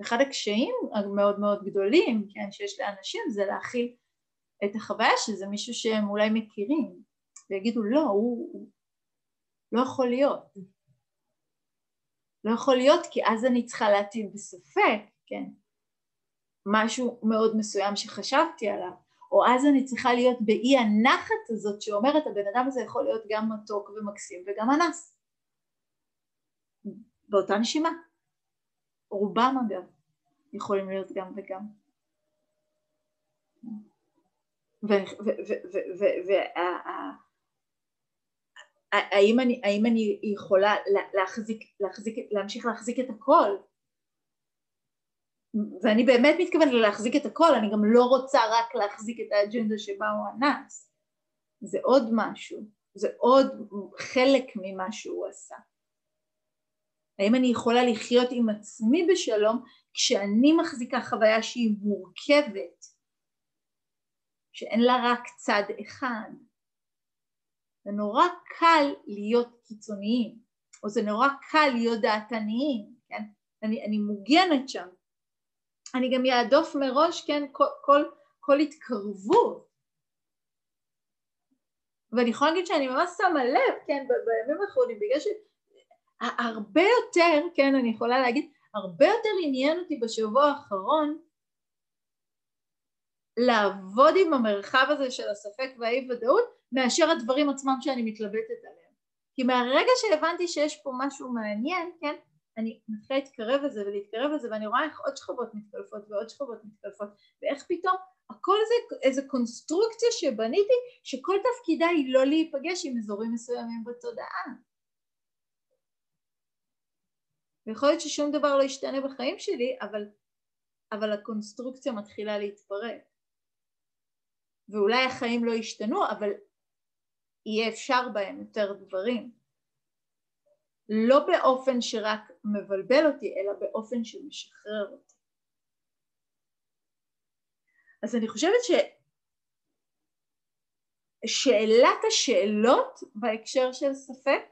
אחד הקשיים המאוד מאוד גדולים, כן, שיש לאנשים זה להכיל את החוויה שזה מישהו שהם אולי מכירים, ויגידו לא, הוא, הוא לא יכול להיות. לא יכול להיות כי אז אני צריכה להטיל בספק, כן, משהו מאוד מסוים שחשבתי עליו, או אז אני צריכה להיות באי הנחת הזאת שאומרת הבן אדם הזה יכול להיות גם מתוק ומקסים וגם אנס. באותה נשימה. רובם אגב יכולים להיות גם וגם. והאם אני יכולה להחזיק, להחזיק, להמשיך להחזיק את הכל ואני באמת מתכוונת להחזיק את הכל, אני גם לא רוצה רק להחזיק את האג'נדה שבה הוא אנס, זה עוד משהו, זה עוד חלק ממה שהוא עשה. האם אני יכולה לחיות עם עצמי בשלום כשאני מחזיקה חוויה שהיא מורכבת, שאין לה רק צד אחד? זה נורא קל להיות קיצוניים, או זה נורא קל להיות דעתניים, כן? אני, אני מוגנת שם, אני גם יעדוף מראש, כן, כל, כל, כל התקרבות. ואני יכולה להגיד שאני ממש שמה לב, כן, בימים האחרונים, בגלל שהרבה יותר, כן, אני יכולה להגיד, הרבה יותר עניין אותי בשבוע האחרון לעבוד עם המרחב הזה של הספק והאי ודאות מאשר הדברים עצמם שאני מתלבטת עליהם. כי מהרגע שהבנתי שיש פה משהו מעניין, כן, אני מתחילה להתקרב לזה ולהתקרב לזה ואני רואה איך עוד שכבות מתקלפות ועוד שכבות מתקלפות ואיך פתאום הכל זה איזה קונסטרוקציה שבניתי שכל תפקידה היא לא להיפגש עם אזורים מסוימים בתודעה. ויכול להיות ששום דבר לא ישתנה בחיים שלי אבל, אבל הקונסטרוקציה מתחילה להתפרק. ואולי החיים לא ישתנו אבל יהיה אפשר בהם יותר דברים לא באופן שרק מבלבל אותי, אלא באופן שמשחרר אותי. אז אני חושבת ששאלת השאלות בהקשר של ספק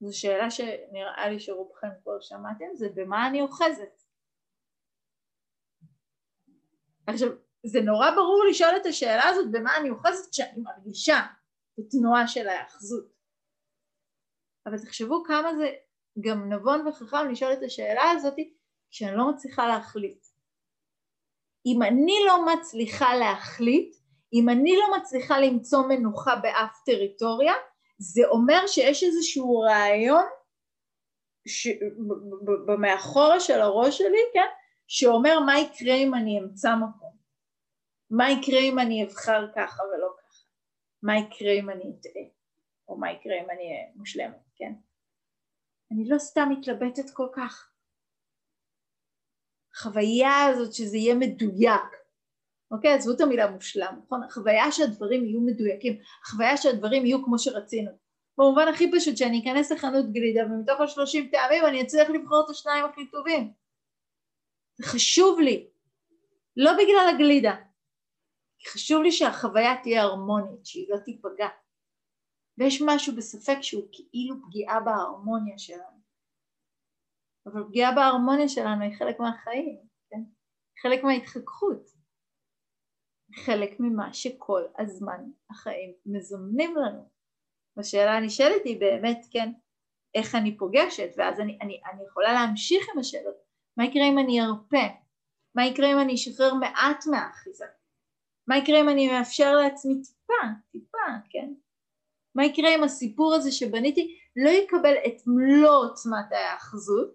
זו שאלה שנראה לי שרובכם כבר שמעתם, זה במה אני אוחזת. עכשיו, זה נורא ברור לשאול את השאלה הזאת במה אני אוחזת כשאני מרגישה את התנועה של ההאחזות. אבל תחשבו כמה זה גם נבון וחכם לשאול את השאלה הזאת כשאני לא מצליחה להחליט. אם אני לא מצליחה להחליט, אם אני לא מצליחה למצוא מנוחה באף טריטוריה, זה אומר שיש איזשהו רעיון ש... במאחורה של הראש שלי, כן? שאומר מה יקרה אם אני אמצא מקום, מה יקרה אם אני אבחר ככה ולא ככה, מה יקרה אם אני אטעה, או מה יקרה אם אני אהיה מושלמת, כן? אני לא סתם מתלבטת כל כך. החוויה הזאת שזה יהיה מדויק, אוקיי? עזבו את המילה מושלם, נכון? החוויה שהדברים יהיו מדויקים, החוויה שהדברים יהיו כמו שרצינו. במובן הכי פשוט שאני אכנס לחנות גלידה ומתוך השלושים טעמים אני אצליח לבחור את השניים הכי טובים. זה חשוב לי, לא בגלל הגלידה, חשוב לי שהחוויה תהיה הרמונית, שהיא לא תיפגע. ויש משהו בספק שהוא כאילו פגיעה בהרמוניה שלנו. אבל פגיעה בהרמוניה שלנו היא חלק מהחיים, כן? חלק מההתחככות. חלק ממה שכל הזמן החיים מזמנים לנו. והשאלה הנשאלת היא באמת, כן, איך אני פוגשת, ואז אני, אני, אני יכולה להמשיך עם השאלות. מה יקרה אם אני ארפה? מה יקרה אם אני אשחרר מעט מהאחיזה? מה יקרה אם אני מאפשר לעצמי טיפה, טיפה, כן? מה יקרה אם הסיפור הזה שבניתי לא יקבל את מלוא עוצמת ההאחזות?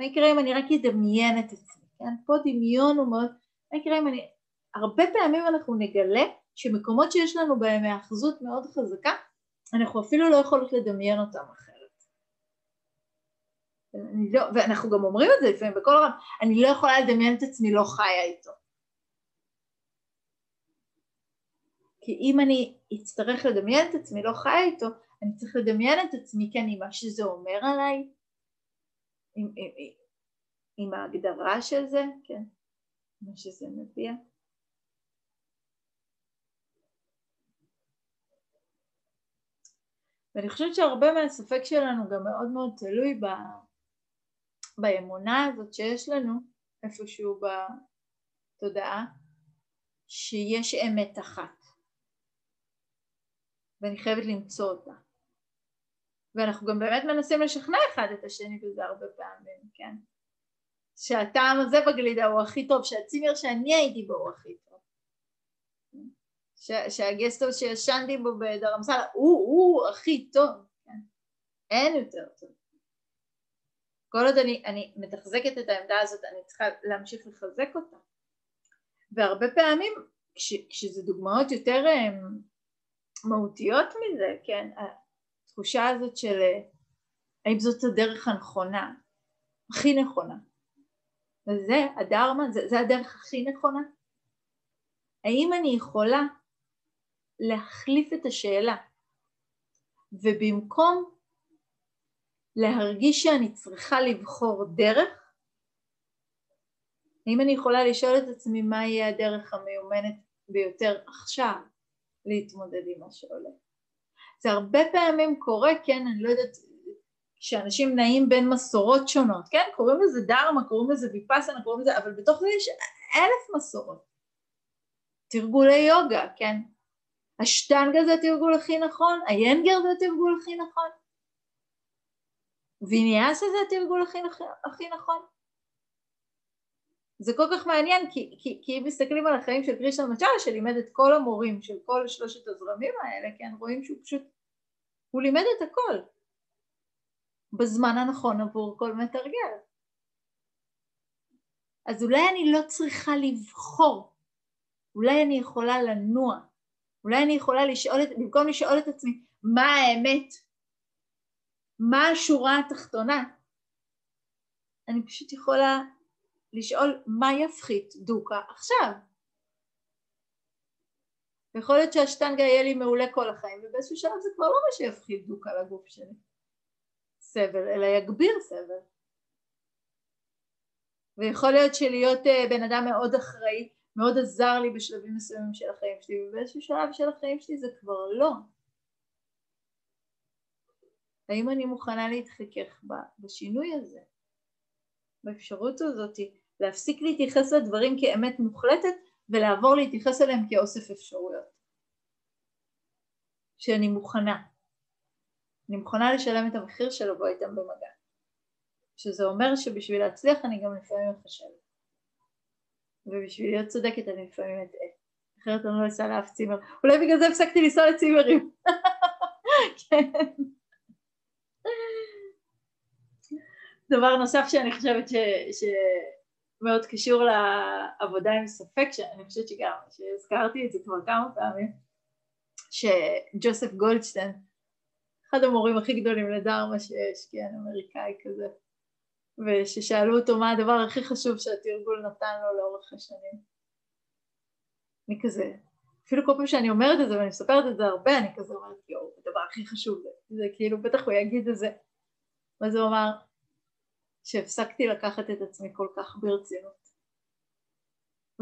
מה יקרה אם אני רק אדמיין את עצמי, כן? פה דמיון הוא מאוד... מה יקרה אם אני... הרבה פעמים אנחנו נגלה שמקומות שיש לנו בהם האחזות מאוד חזקה, אנחנו אפילו לא יכולות לדמיין אותם אחרת. לא, ואנחנו גם אומרים את זה לפעמים בכל העולם, אני לא יכולה לדמיין את עצמי לא חיה איתו. כי אם אני אצטרך לדמיין את עצמי לא חיה איתו, אני צריך לדמיין את עצמי כן עם מה שזה אומר עליי, עם, עם, עם, עם ההגדרה של זה, כן, מה שזה מביע. ואני חושבת שהרבה מהספק שלנו גם מאוד מאוד תלוי ב, באמונה הזאת שיש לנו איפשהו בתודעה שיש אמת אחת ואני חייבת למצוא אותה ואנחנו גם באמת מנסים לשכנע אחד את השני בזה הרבה פעמים, כן? שהטעם הזה בגלידה הוא הכי טוב, שהצימר שאני הייתי בו הוא הכי טוב שהגסטו שישנתי בו בדרמסלה הוא, הוא הכי טוב, כן? אין יותר טוב. כל עוד אני, אני מתחזקת את העמדה הזאת אני צריכה להמשיך לחזק אותה. והרבה פעמים כש, כשזה דוגמאות יותר אמ, מהותיות מזה, כן, התחושה הזאת של האם זאת הדרך הנכונה, הכי נכונה. וזה הדרמה, זה, זה הדרך הכי נכונה. האם אני יכולה להחליף את השאלה ובמקום להרגיש שאני צריכה לבחור דרך, האם אני יכולה לשאול את עצמי מה יהיה הדרך המיומנת ביותר עכשיו להתמודד עם מה שעולה. זה הרבה פעמים קורה, כן, אני לא יודעת, שאנשים נעים בין מסורות שונות, כן, קוראים לזה דרמה, קוראים לזה ויפאסנה, קוראים לזה, אבל בתוך זה יש אלף מסורות. תרגולי יוגה, כן, השטנגה זה התרגול הכי נכון, היינגר זה התרגול הכי נכון, ויניאסה זה התרגול הכי, הכי נכון. זה כל כך מעניין כי, כי, כי אם מסתכלים על החיים של קרישן מצ'אלה שלימד את כל המורים של כל שלושת הזרמים האלה, כן, רואים שהוא פשוט, הוא לימד את הכל. בזמן הנכון עבור כל מתרגל. אז אולי אני לא צריכה לבחור, אולי אני יכולה לנוע, אולי אני יכולה לשאול, את, במקום לשאול את עצמי מה האמת, מה השורה התחתונה, אני פשוט יכולה לשאול מה יפחית דוקה עכשיו. יכול להיות שהשטנגה יהיה לי מעולה כל החיים ובאיזשהו שלב זה כבר לא מה שיפחית דוקה לגוף שלי. סבל אלא יגביר סבל. ויכול להיות שלהיות אה, בן אדם מאוד אחראי מאוד עזר לי בשלבים מסוימים של החיים שלי ובאיזשהו שלב של החיים שלי זה כבר לא. האם אני מוכנה להתחכך בשינוי הזה? באפשרות הזאת להפסיק להתייחס לדברים כאמת מוחלטת ולעבור להתייחס אליהם כאוסף אפשרויות שאני מוכנה אני מוכנה לשלם את המחיר של לבוא איתם במגע שזה אומר שבשביל להצליח אני גם לפעמים מחשבת ובשביל להיות צודקת אני לפעמים אטעה אחרת אני לא אסע לאף צימר. אולי בגלל זה הפסקתי לנסוע לצימרים. כן. דבר נוסף שאני חושבת ש... שמאוד קשור לעבודה עם ספק, שאני חושבת שגם, שהזכרתי את זה כבר כמה פעמים, שג'וסף גולדשטיין, אחד המורים הכי גדולים לדרמה שיש, כן, אמריקאי כזה, וששאלו אותו מה הדבר הכי חשוב שהתרגול נתן לו לאורך השנים. אני כזה, אפילו כל פעם שאני אומרת את זה ואני מספרת את זה הרבה, אני כזה אומרת, יואו, הדבר הכי חשוב זה כאילו, בטח הוא יגיד את זה. ואז הוא אמר, שהפסקתי לקחת את עצמי כל כך ברצינות.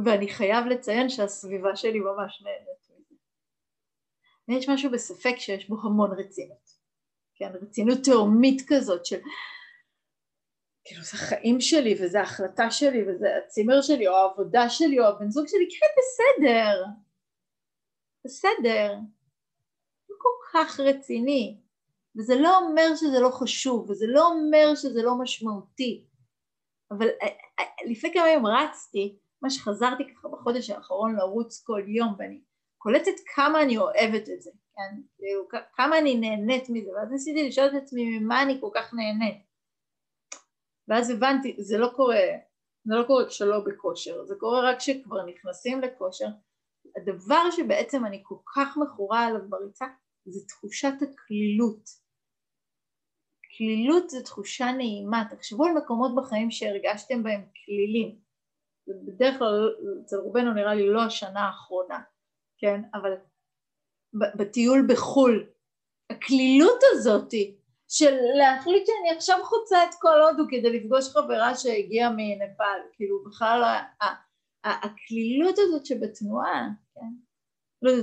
ואני חייב לציין שהסביבה שלי ממש נהנית מזה. ויש משהו בספק שיש בו המון רצינות. כן, רצינות תאומית כזאת של כאילו זה החיים שלי וזה ההחלטה שלי וזה הצימר שלי או העבודה שלי או הבן זוג שלי, כן בסדר, בסדר, לא כל כך רציני, וזה לא אומר שזה לא חשוב וזה לא אומר שזה לא משמעותי, אבל אה, אה, לפני כמה ימים רצתי, מה שחזרתי ככה בחודש האחרון לרוץ כל יום ואני קולטת כמה אני אוהבת את זה, כן, כאילו, כמה אני נהנית מזה, ואז ניסיתי לשאול את עצמי ממה אני כל כך נהנית ואז הבנתי, זה לא קורה, זה לא קורה כשלא בכושר, זה קורה רק כשכבר נכנסים לכושר. הדבר שבעצם אני כל כך מכורה עליו בריצה זה תחושת הקלילות. קלילות זה תחושה נעימה, תחשבו על מקומות בחיים שהרגשתם בהם כלילים. זה בדרך כלל אצל רובנו נראה לי לא השנה האחרונה, כן? אבל בטיול בחו"ל, הקלילות הזאתי של להחליט שאני עכשיו חוצה את כל הודו כדי לפגוש חברה שהגיעה מנפאל, כאילו בכלל הקלילות הזאת שבתנועה, כן? לא,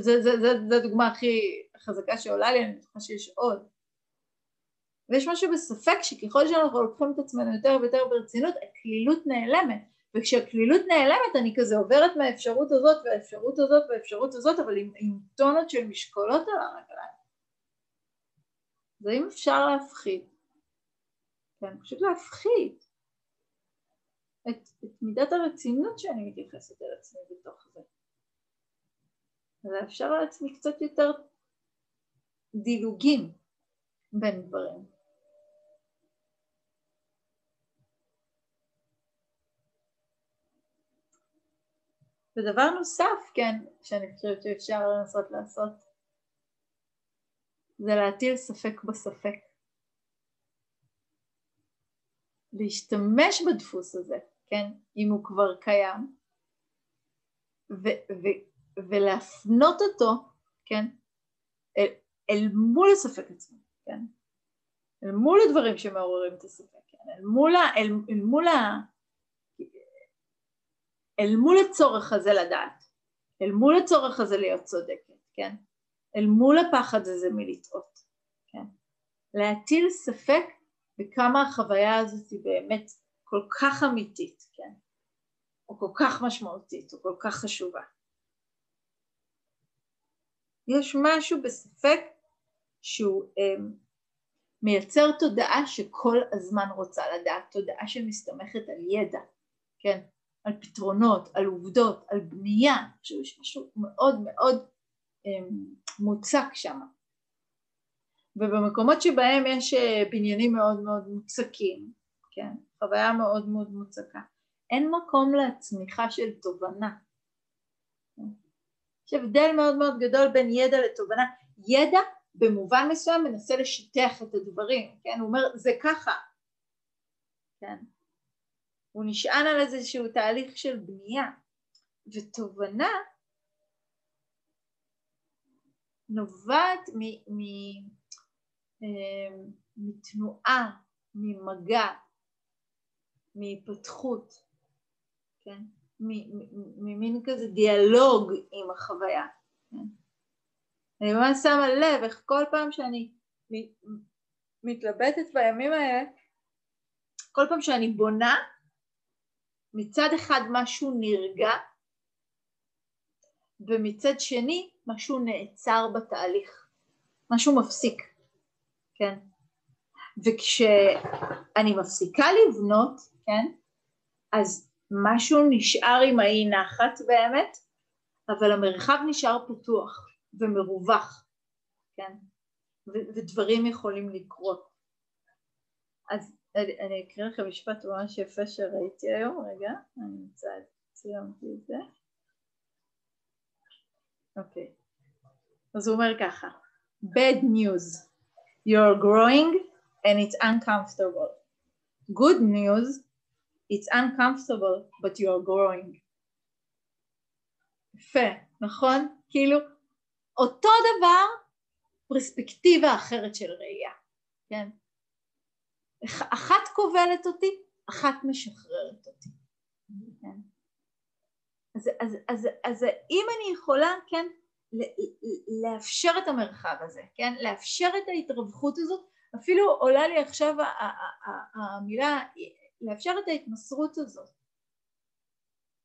זו הדוגמה הכי חזקה שעולה לי, אני בטוחה שיש עוד. ויש משהו בספק שככל שאנחנו לוקחים את עצמנו יותר ויותר ברצינות, הקלילות נעלמת. וכשהקלילות נעלמת אני כזה עוברת מהאפשרות הזאת והאפשרות הזאת והאפשרות הזאת, אבל עם, עם טונות של משקולות על הרגליים. האם אפשר להפחית? כן, פשוט להפחית את, את מידת הרצינות שאני מתייחסת אל עצמי בתוך זה. ולאפשר לעצמי קצת יותר דילוגים בין דברים. ודבר נוסף, כן, שאני חושבת שאפשר לנסות לעשות זה להטיל ספק בספק. להשתמש בדפוס הזה, כן, אם הוא כבר קיים, ו- ו- ולהפנות אותו, כן, אל, אל מול הספק עצמו, כן, אל מול הדברים שמעוררים את הספק, כן, אל מול, ה, אל, אל מול ה... אל מול הצורך הזה לדעת, אל מול הצורך הזה להיות צודקת, כן? אל מול הפחד הזה מלטעות, כן? להטיל ספק בכמה החוויה הזאת היא באמת כל כך אמיתית, כן? או כל כך משמעותית, או כל כך חשובה. יש משהו בספק שהוא אה, מייצר תודעה שכל הזמן רוצה לדעת, תודעה שמסתמכת על ידע, כן? על פתרונות, על עובדות, על בנייה, שיש משהו מאוד מאוד אמ, מוצק שם. ובמקומות שבהם יש אה, בניינים מאוד מאוד מוצקים, כן, חוויה מאוד מאוד מוצקה, אין מקום לצמיחה של תובנה. יש הבדל מאוד מאוד גדול בין ידע לתובנה. ידע במובן מסוים מנסה לשטח את הדברים, כן, הוא אומר זה ככה, כן, הוא נשען על איזשהו תהליך של בנייה, ותובנה נובעת מ, מ, אה, מתנועה, ממגע, מהיפתחות, כן? ממין כזה דיאלוג עם החוויה. כן? אני ממש שמה לב איך כל פעם שאני מתלבטת בימים האלה, כל פעם שאני בונה, מצד אחד משהו נרגע, ומצד שני משהו נעצר בתהליך, משהו מפסיק, כן? וכשאני מפסיקה לבנות, כן? אז משהו נשאר עם האי נחת באמת, אבל המרחב נשאר פתוח ומרווח, כן? ו- ודברים יכולים לקרות. אז אני, אקריא לכם משפט ממש יפה שראיתי היום, רגע, אני נמצא, ציימתי את זה. אוקיי. אז הוא אומר ככה, bad news, you're growing and it's uncomfortable. Good news, it's uncomfortable but you're growing. יפה, נכון? כאילו אותו דבר, פרספקטיבה אחרת של ראייה, כן? אחת כובלת אותי, אחת משחררת אותי. כן? אז, אז, אז, אז אם אני יכולה, כן, לאפשר את המרחב הזה, כן? לאפשר את ההתרווחות הזאת, אפילו עולה לי עכשיו המילה לאפשר את ההתמסרות הזאת.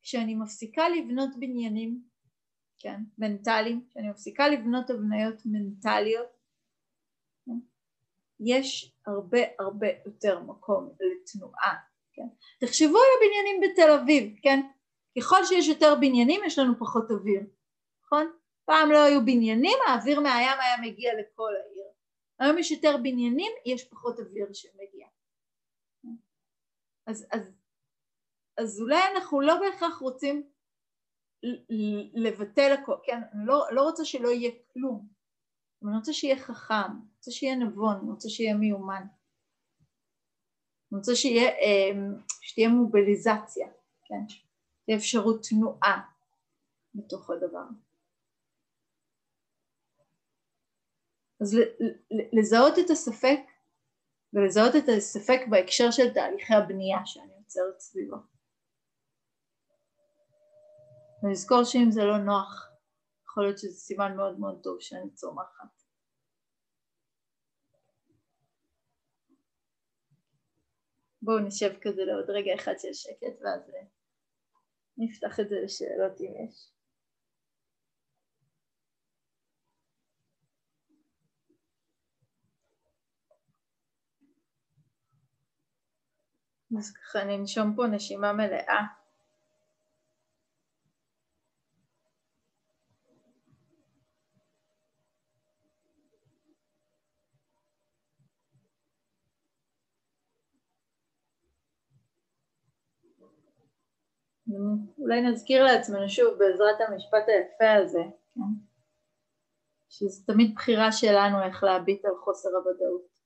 כשאני מפסיקה לבנות בניינים, כן, מנטליים, כשאני מפסיקה לבנות הבניות מנטליות, יש הרבה הרבה יותר מקום לתנועה, כן. תחשבו על הבניינים בתל אביב, כן, ככל שיש יותר בניינים יש לנו פחות אוויר, נכון? פעם לא היו בניינים, האוויר מהים היה מגיע לכל העיר. היום יש יותר בניינים, יש פחות אוויר שמגיע. אז, אז, אז אולי אנחנו לא בהכרח רוצים לבטל הכל, כן, אני לא, לא רוצה שלא יהיה כלום, אני רוצה שיהיה חכם, רוצה שיהיה נבון, אני רוצה שיהיה מיומן, אני רוצה שיהיה, אמ, שתהיה מובליזציה, כן, תהיה אפשרות תנועה בתוך הדבר. אז לזהות את הספק ולזהות את הספק בהקשר של תהליכי הבנייה שאני יוצרת סביבו. ולזכור שאם זה לא נוח, יכול להיות שזה סימן מאוד מאוד טוב שאני צומחת. בואו נשב כזה לעוד רגע אחד של שקט ואז נפתח את זה לשאלות אם יש. אז ככה ננשום פה נשימה מלאה. אולי נזכיר לעצמנו שוב בעזרת המשפט היפה הזה, כן? שזו תמיד בחירה שלנו איך להביט על חוסר הוודאות.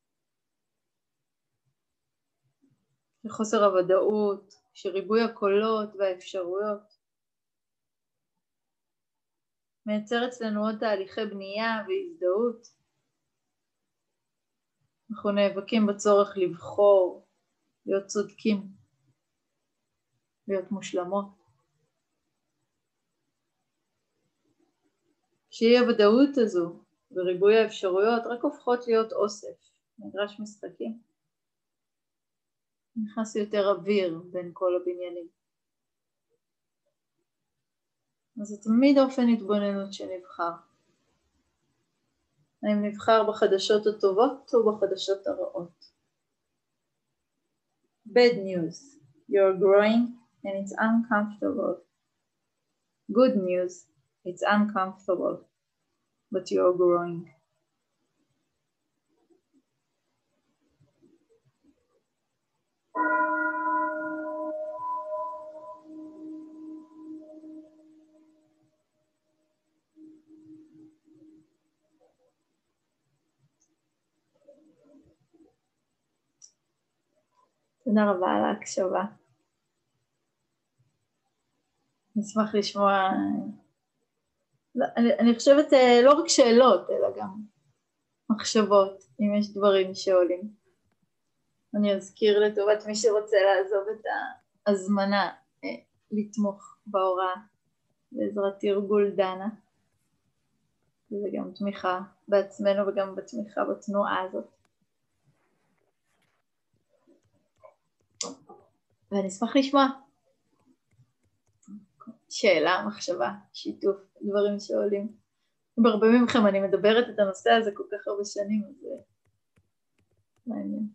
וחוסר הוודאות, שריבוי הקולות והאפשרויות מייצר אצלנו עוד תהליכי בנייה והזדהות. אנחנו נאבקים בצורך לבחור, להיות צודקים, להיות מושלמות. כשאי הוודאות הזו וריבוי האפשרויות רק הופכות להיות אוסף, מגרש משחקים. נכנס יותר אוויר בין כל הבניינים. אז זה תמיד אופן התבוננות שנבחר. האם נבחר בחדשות הטובות או בחדשות הרעות? Bad news, you're growing and it's uncomfortable. Good news, it's uncomfortable, but you're growing. תודה רבה על ההקשבה. נשמח לשמוע, לא, אני, אני חושבת אה, לא רק שאלות, אלא גם מחשבות, אם יש דברים שעולים. אני אזכיר לטובת מי שרוצה לעזוב את ההזמנה אה, לתמוך בהוראה בעזרת תרגול דנה. וזה גם תמיכה בעצמנו וגם בתמיכה בתנועה הזאת. ואני אשמח לשמוע שאלה, מחשבה, שיתוף, דברים שעולים. עם הרבה מכם אני מדברת את הנושא הזה כל כך הרבה שנים, אז זה מעניין.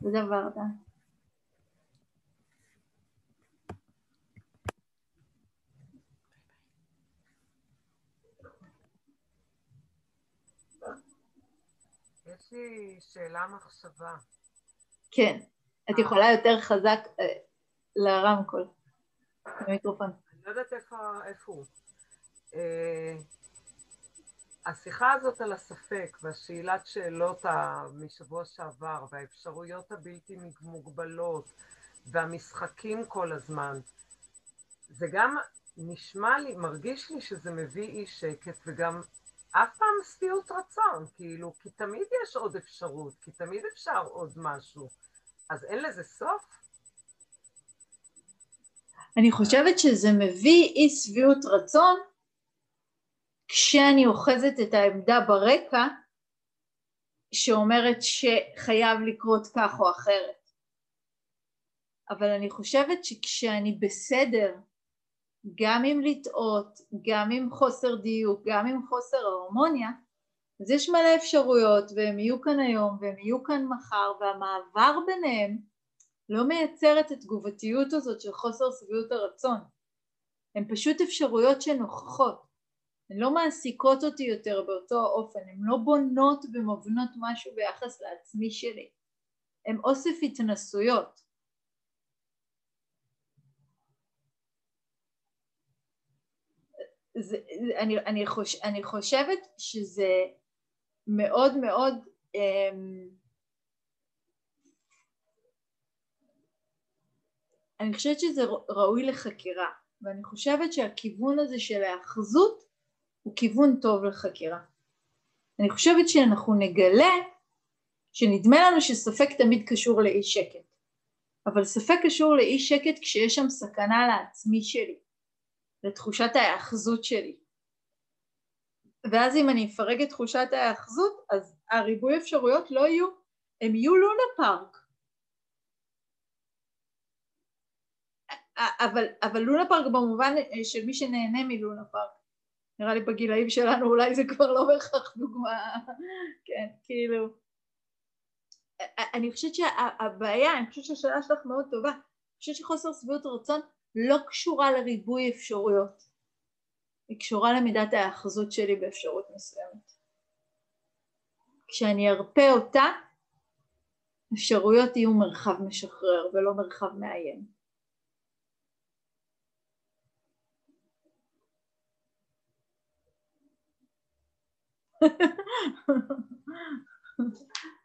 זה דבר, אתה. יש לי שאלה מחשבה. כן. את אה. יכולה יותר חזק אה, לרמקול, למיקרופון. אני לא יודעת איפה הוא. אה, השיחה הזאת על הספק והשאלת שאלות משבוע שעבר והאפשרויות הבלתי מוגבלות והמשחקים כל הזמן, זה גם נשמע לי, מרגיש לי שזה מביא אי שקט וגם אף פעם שביעות רצון, כאילו, כי תמיד יש עוד אפשרות, כי תמיד אפשר עוד משהו. אז אין לזה סוף? אני חושבת שזה מביא אי שביעות רצון כשאני אוחזת את העמדה ברקע שאומרת שחייב לקרות כך או אחרת. אבל אני חושבת שכשאני בסדר, גם עם לטעות, גם עם חוסר דיוק, גם עם חוסר הרמוניה, אז יש מלא אפשרויות והם יהיו כאן היום והם יהיו כאן מחר והמעבר ביניהם לא מייצר את התגובתיות הזאת של חוסר שביעות הרצון. הן פשוט אפשרויות שנוכחות. הן לא מעסיקות אותי יותר באותו האופן, הן לא בונות ומבנות משהו ביחס לעצמי שלי. הן אוסף התנסויות. זה, אני, אני, חוש, אני חושבת שזה מאוד מאוד אמ, אני חושבת שזה ראוי לחקירה ואני חושבת שהכיוון הזה של ההאחזות הוא כיוון טוב לחקירה. אני חושבת שאנחנו נגלה שנדמה לנו שספק תמיד קשור לאי שקט אבל ספק קשור לאי שקט כשיש שם סכנה לעצמי שלי לתחושת ההאחזות שלי. ואז אם אני אפרק את תחושת ההאחזות אז הריבוי אפשרויות לא יהיו, הם יהיו לונה פארק. אבל, אבל לונה פארק במובן של מי שנהנה מלונה פארק. נראה לי בגילאים שלנו אולי זה כבר לא בהכרח דוגמה. כן כאילו. אני חושבת שהבעיה, אני חושבת שהשאלה שלך מאוד טובה. אני חושבת שחוסר שביעות רצון לא קשורה לריבוי אפשרויות היא קשורה למידת ההאחזות שלי באפשרות מסוימת. כשאני ארפה אותה, אפשרויות יהיו מרחב משחרר ולא מרחב מאיים.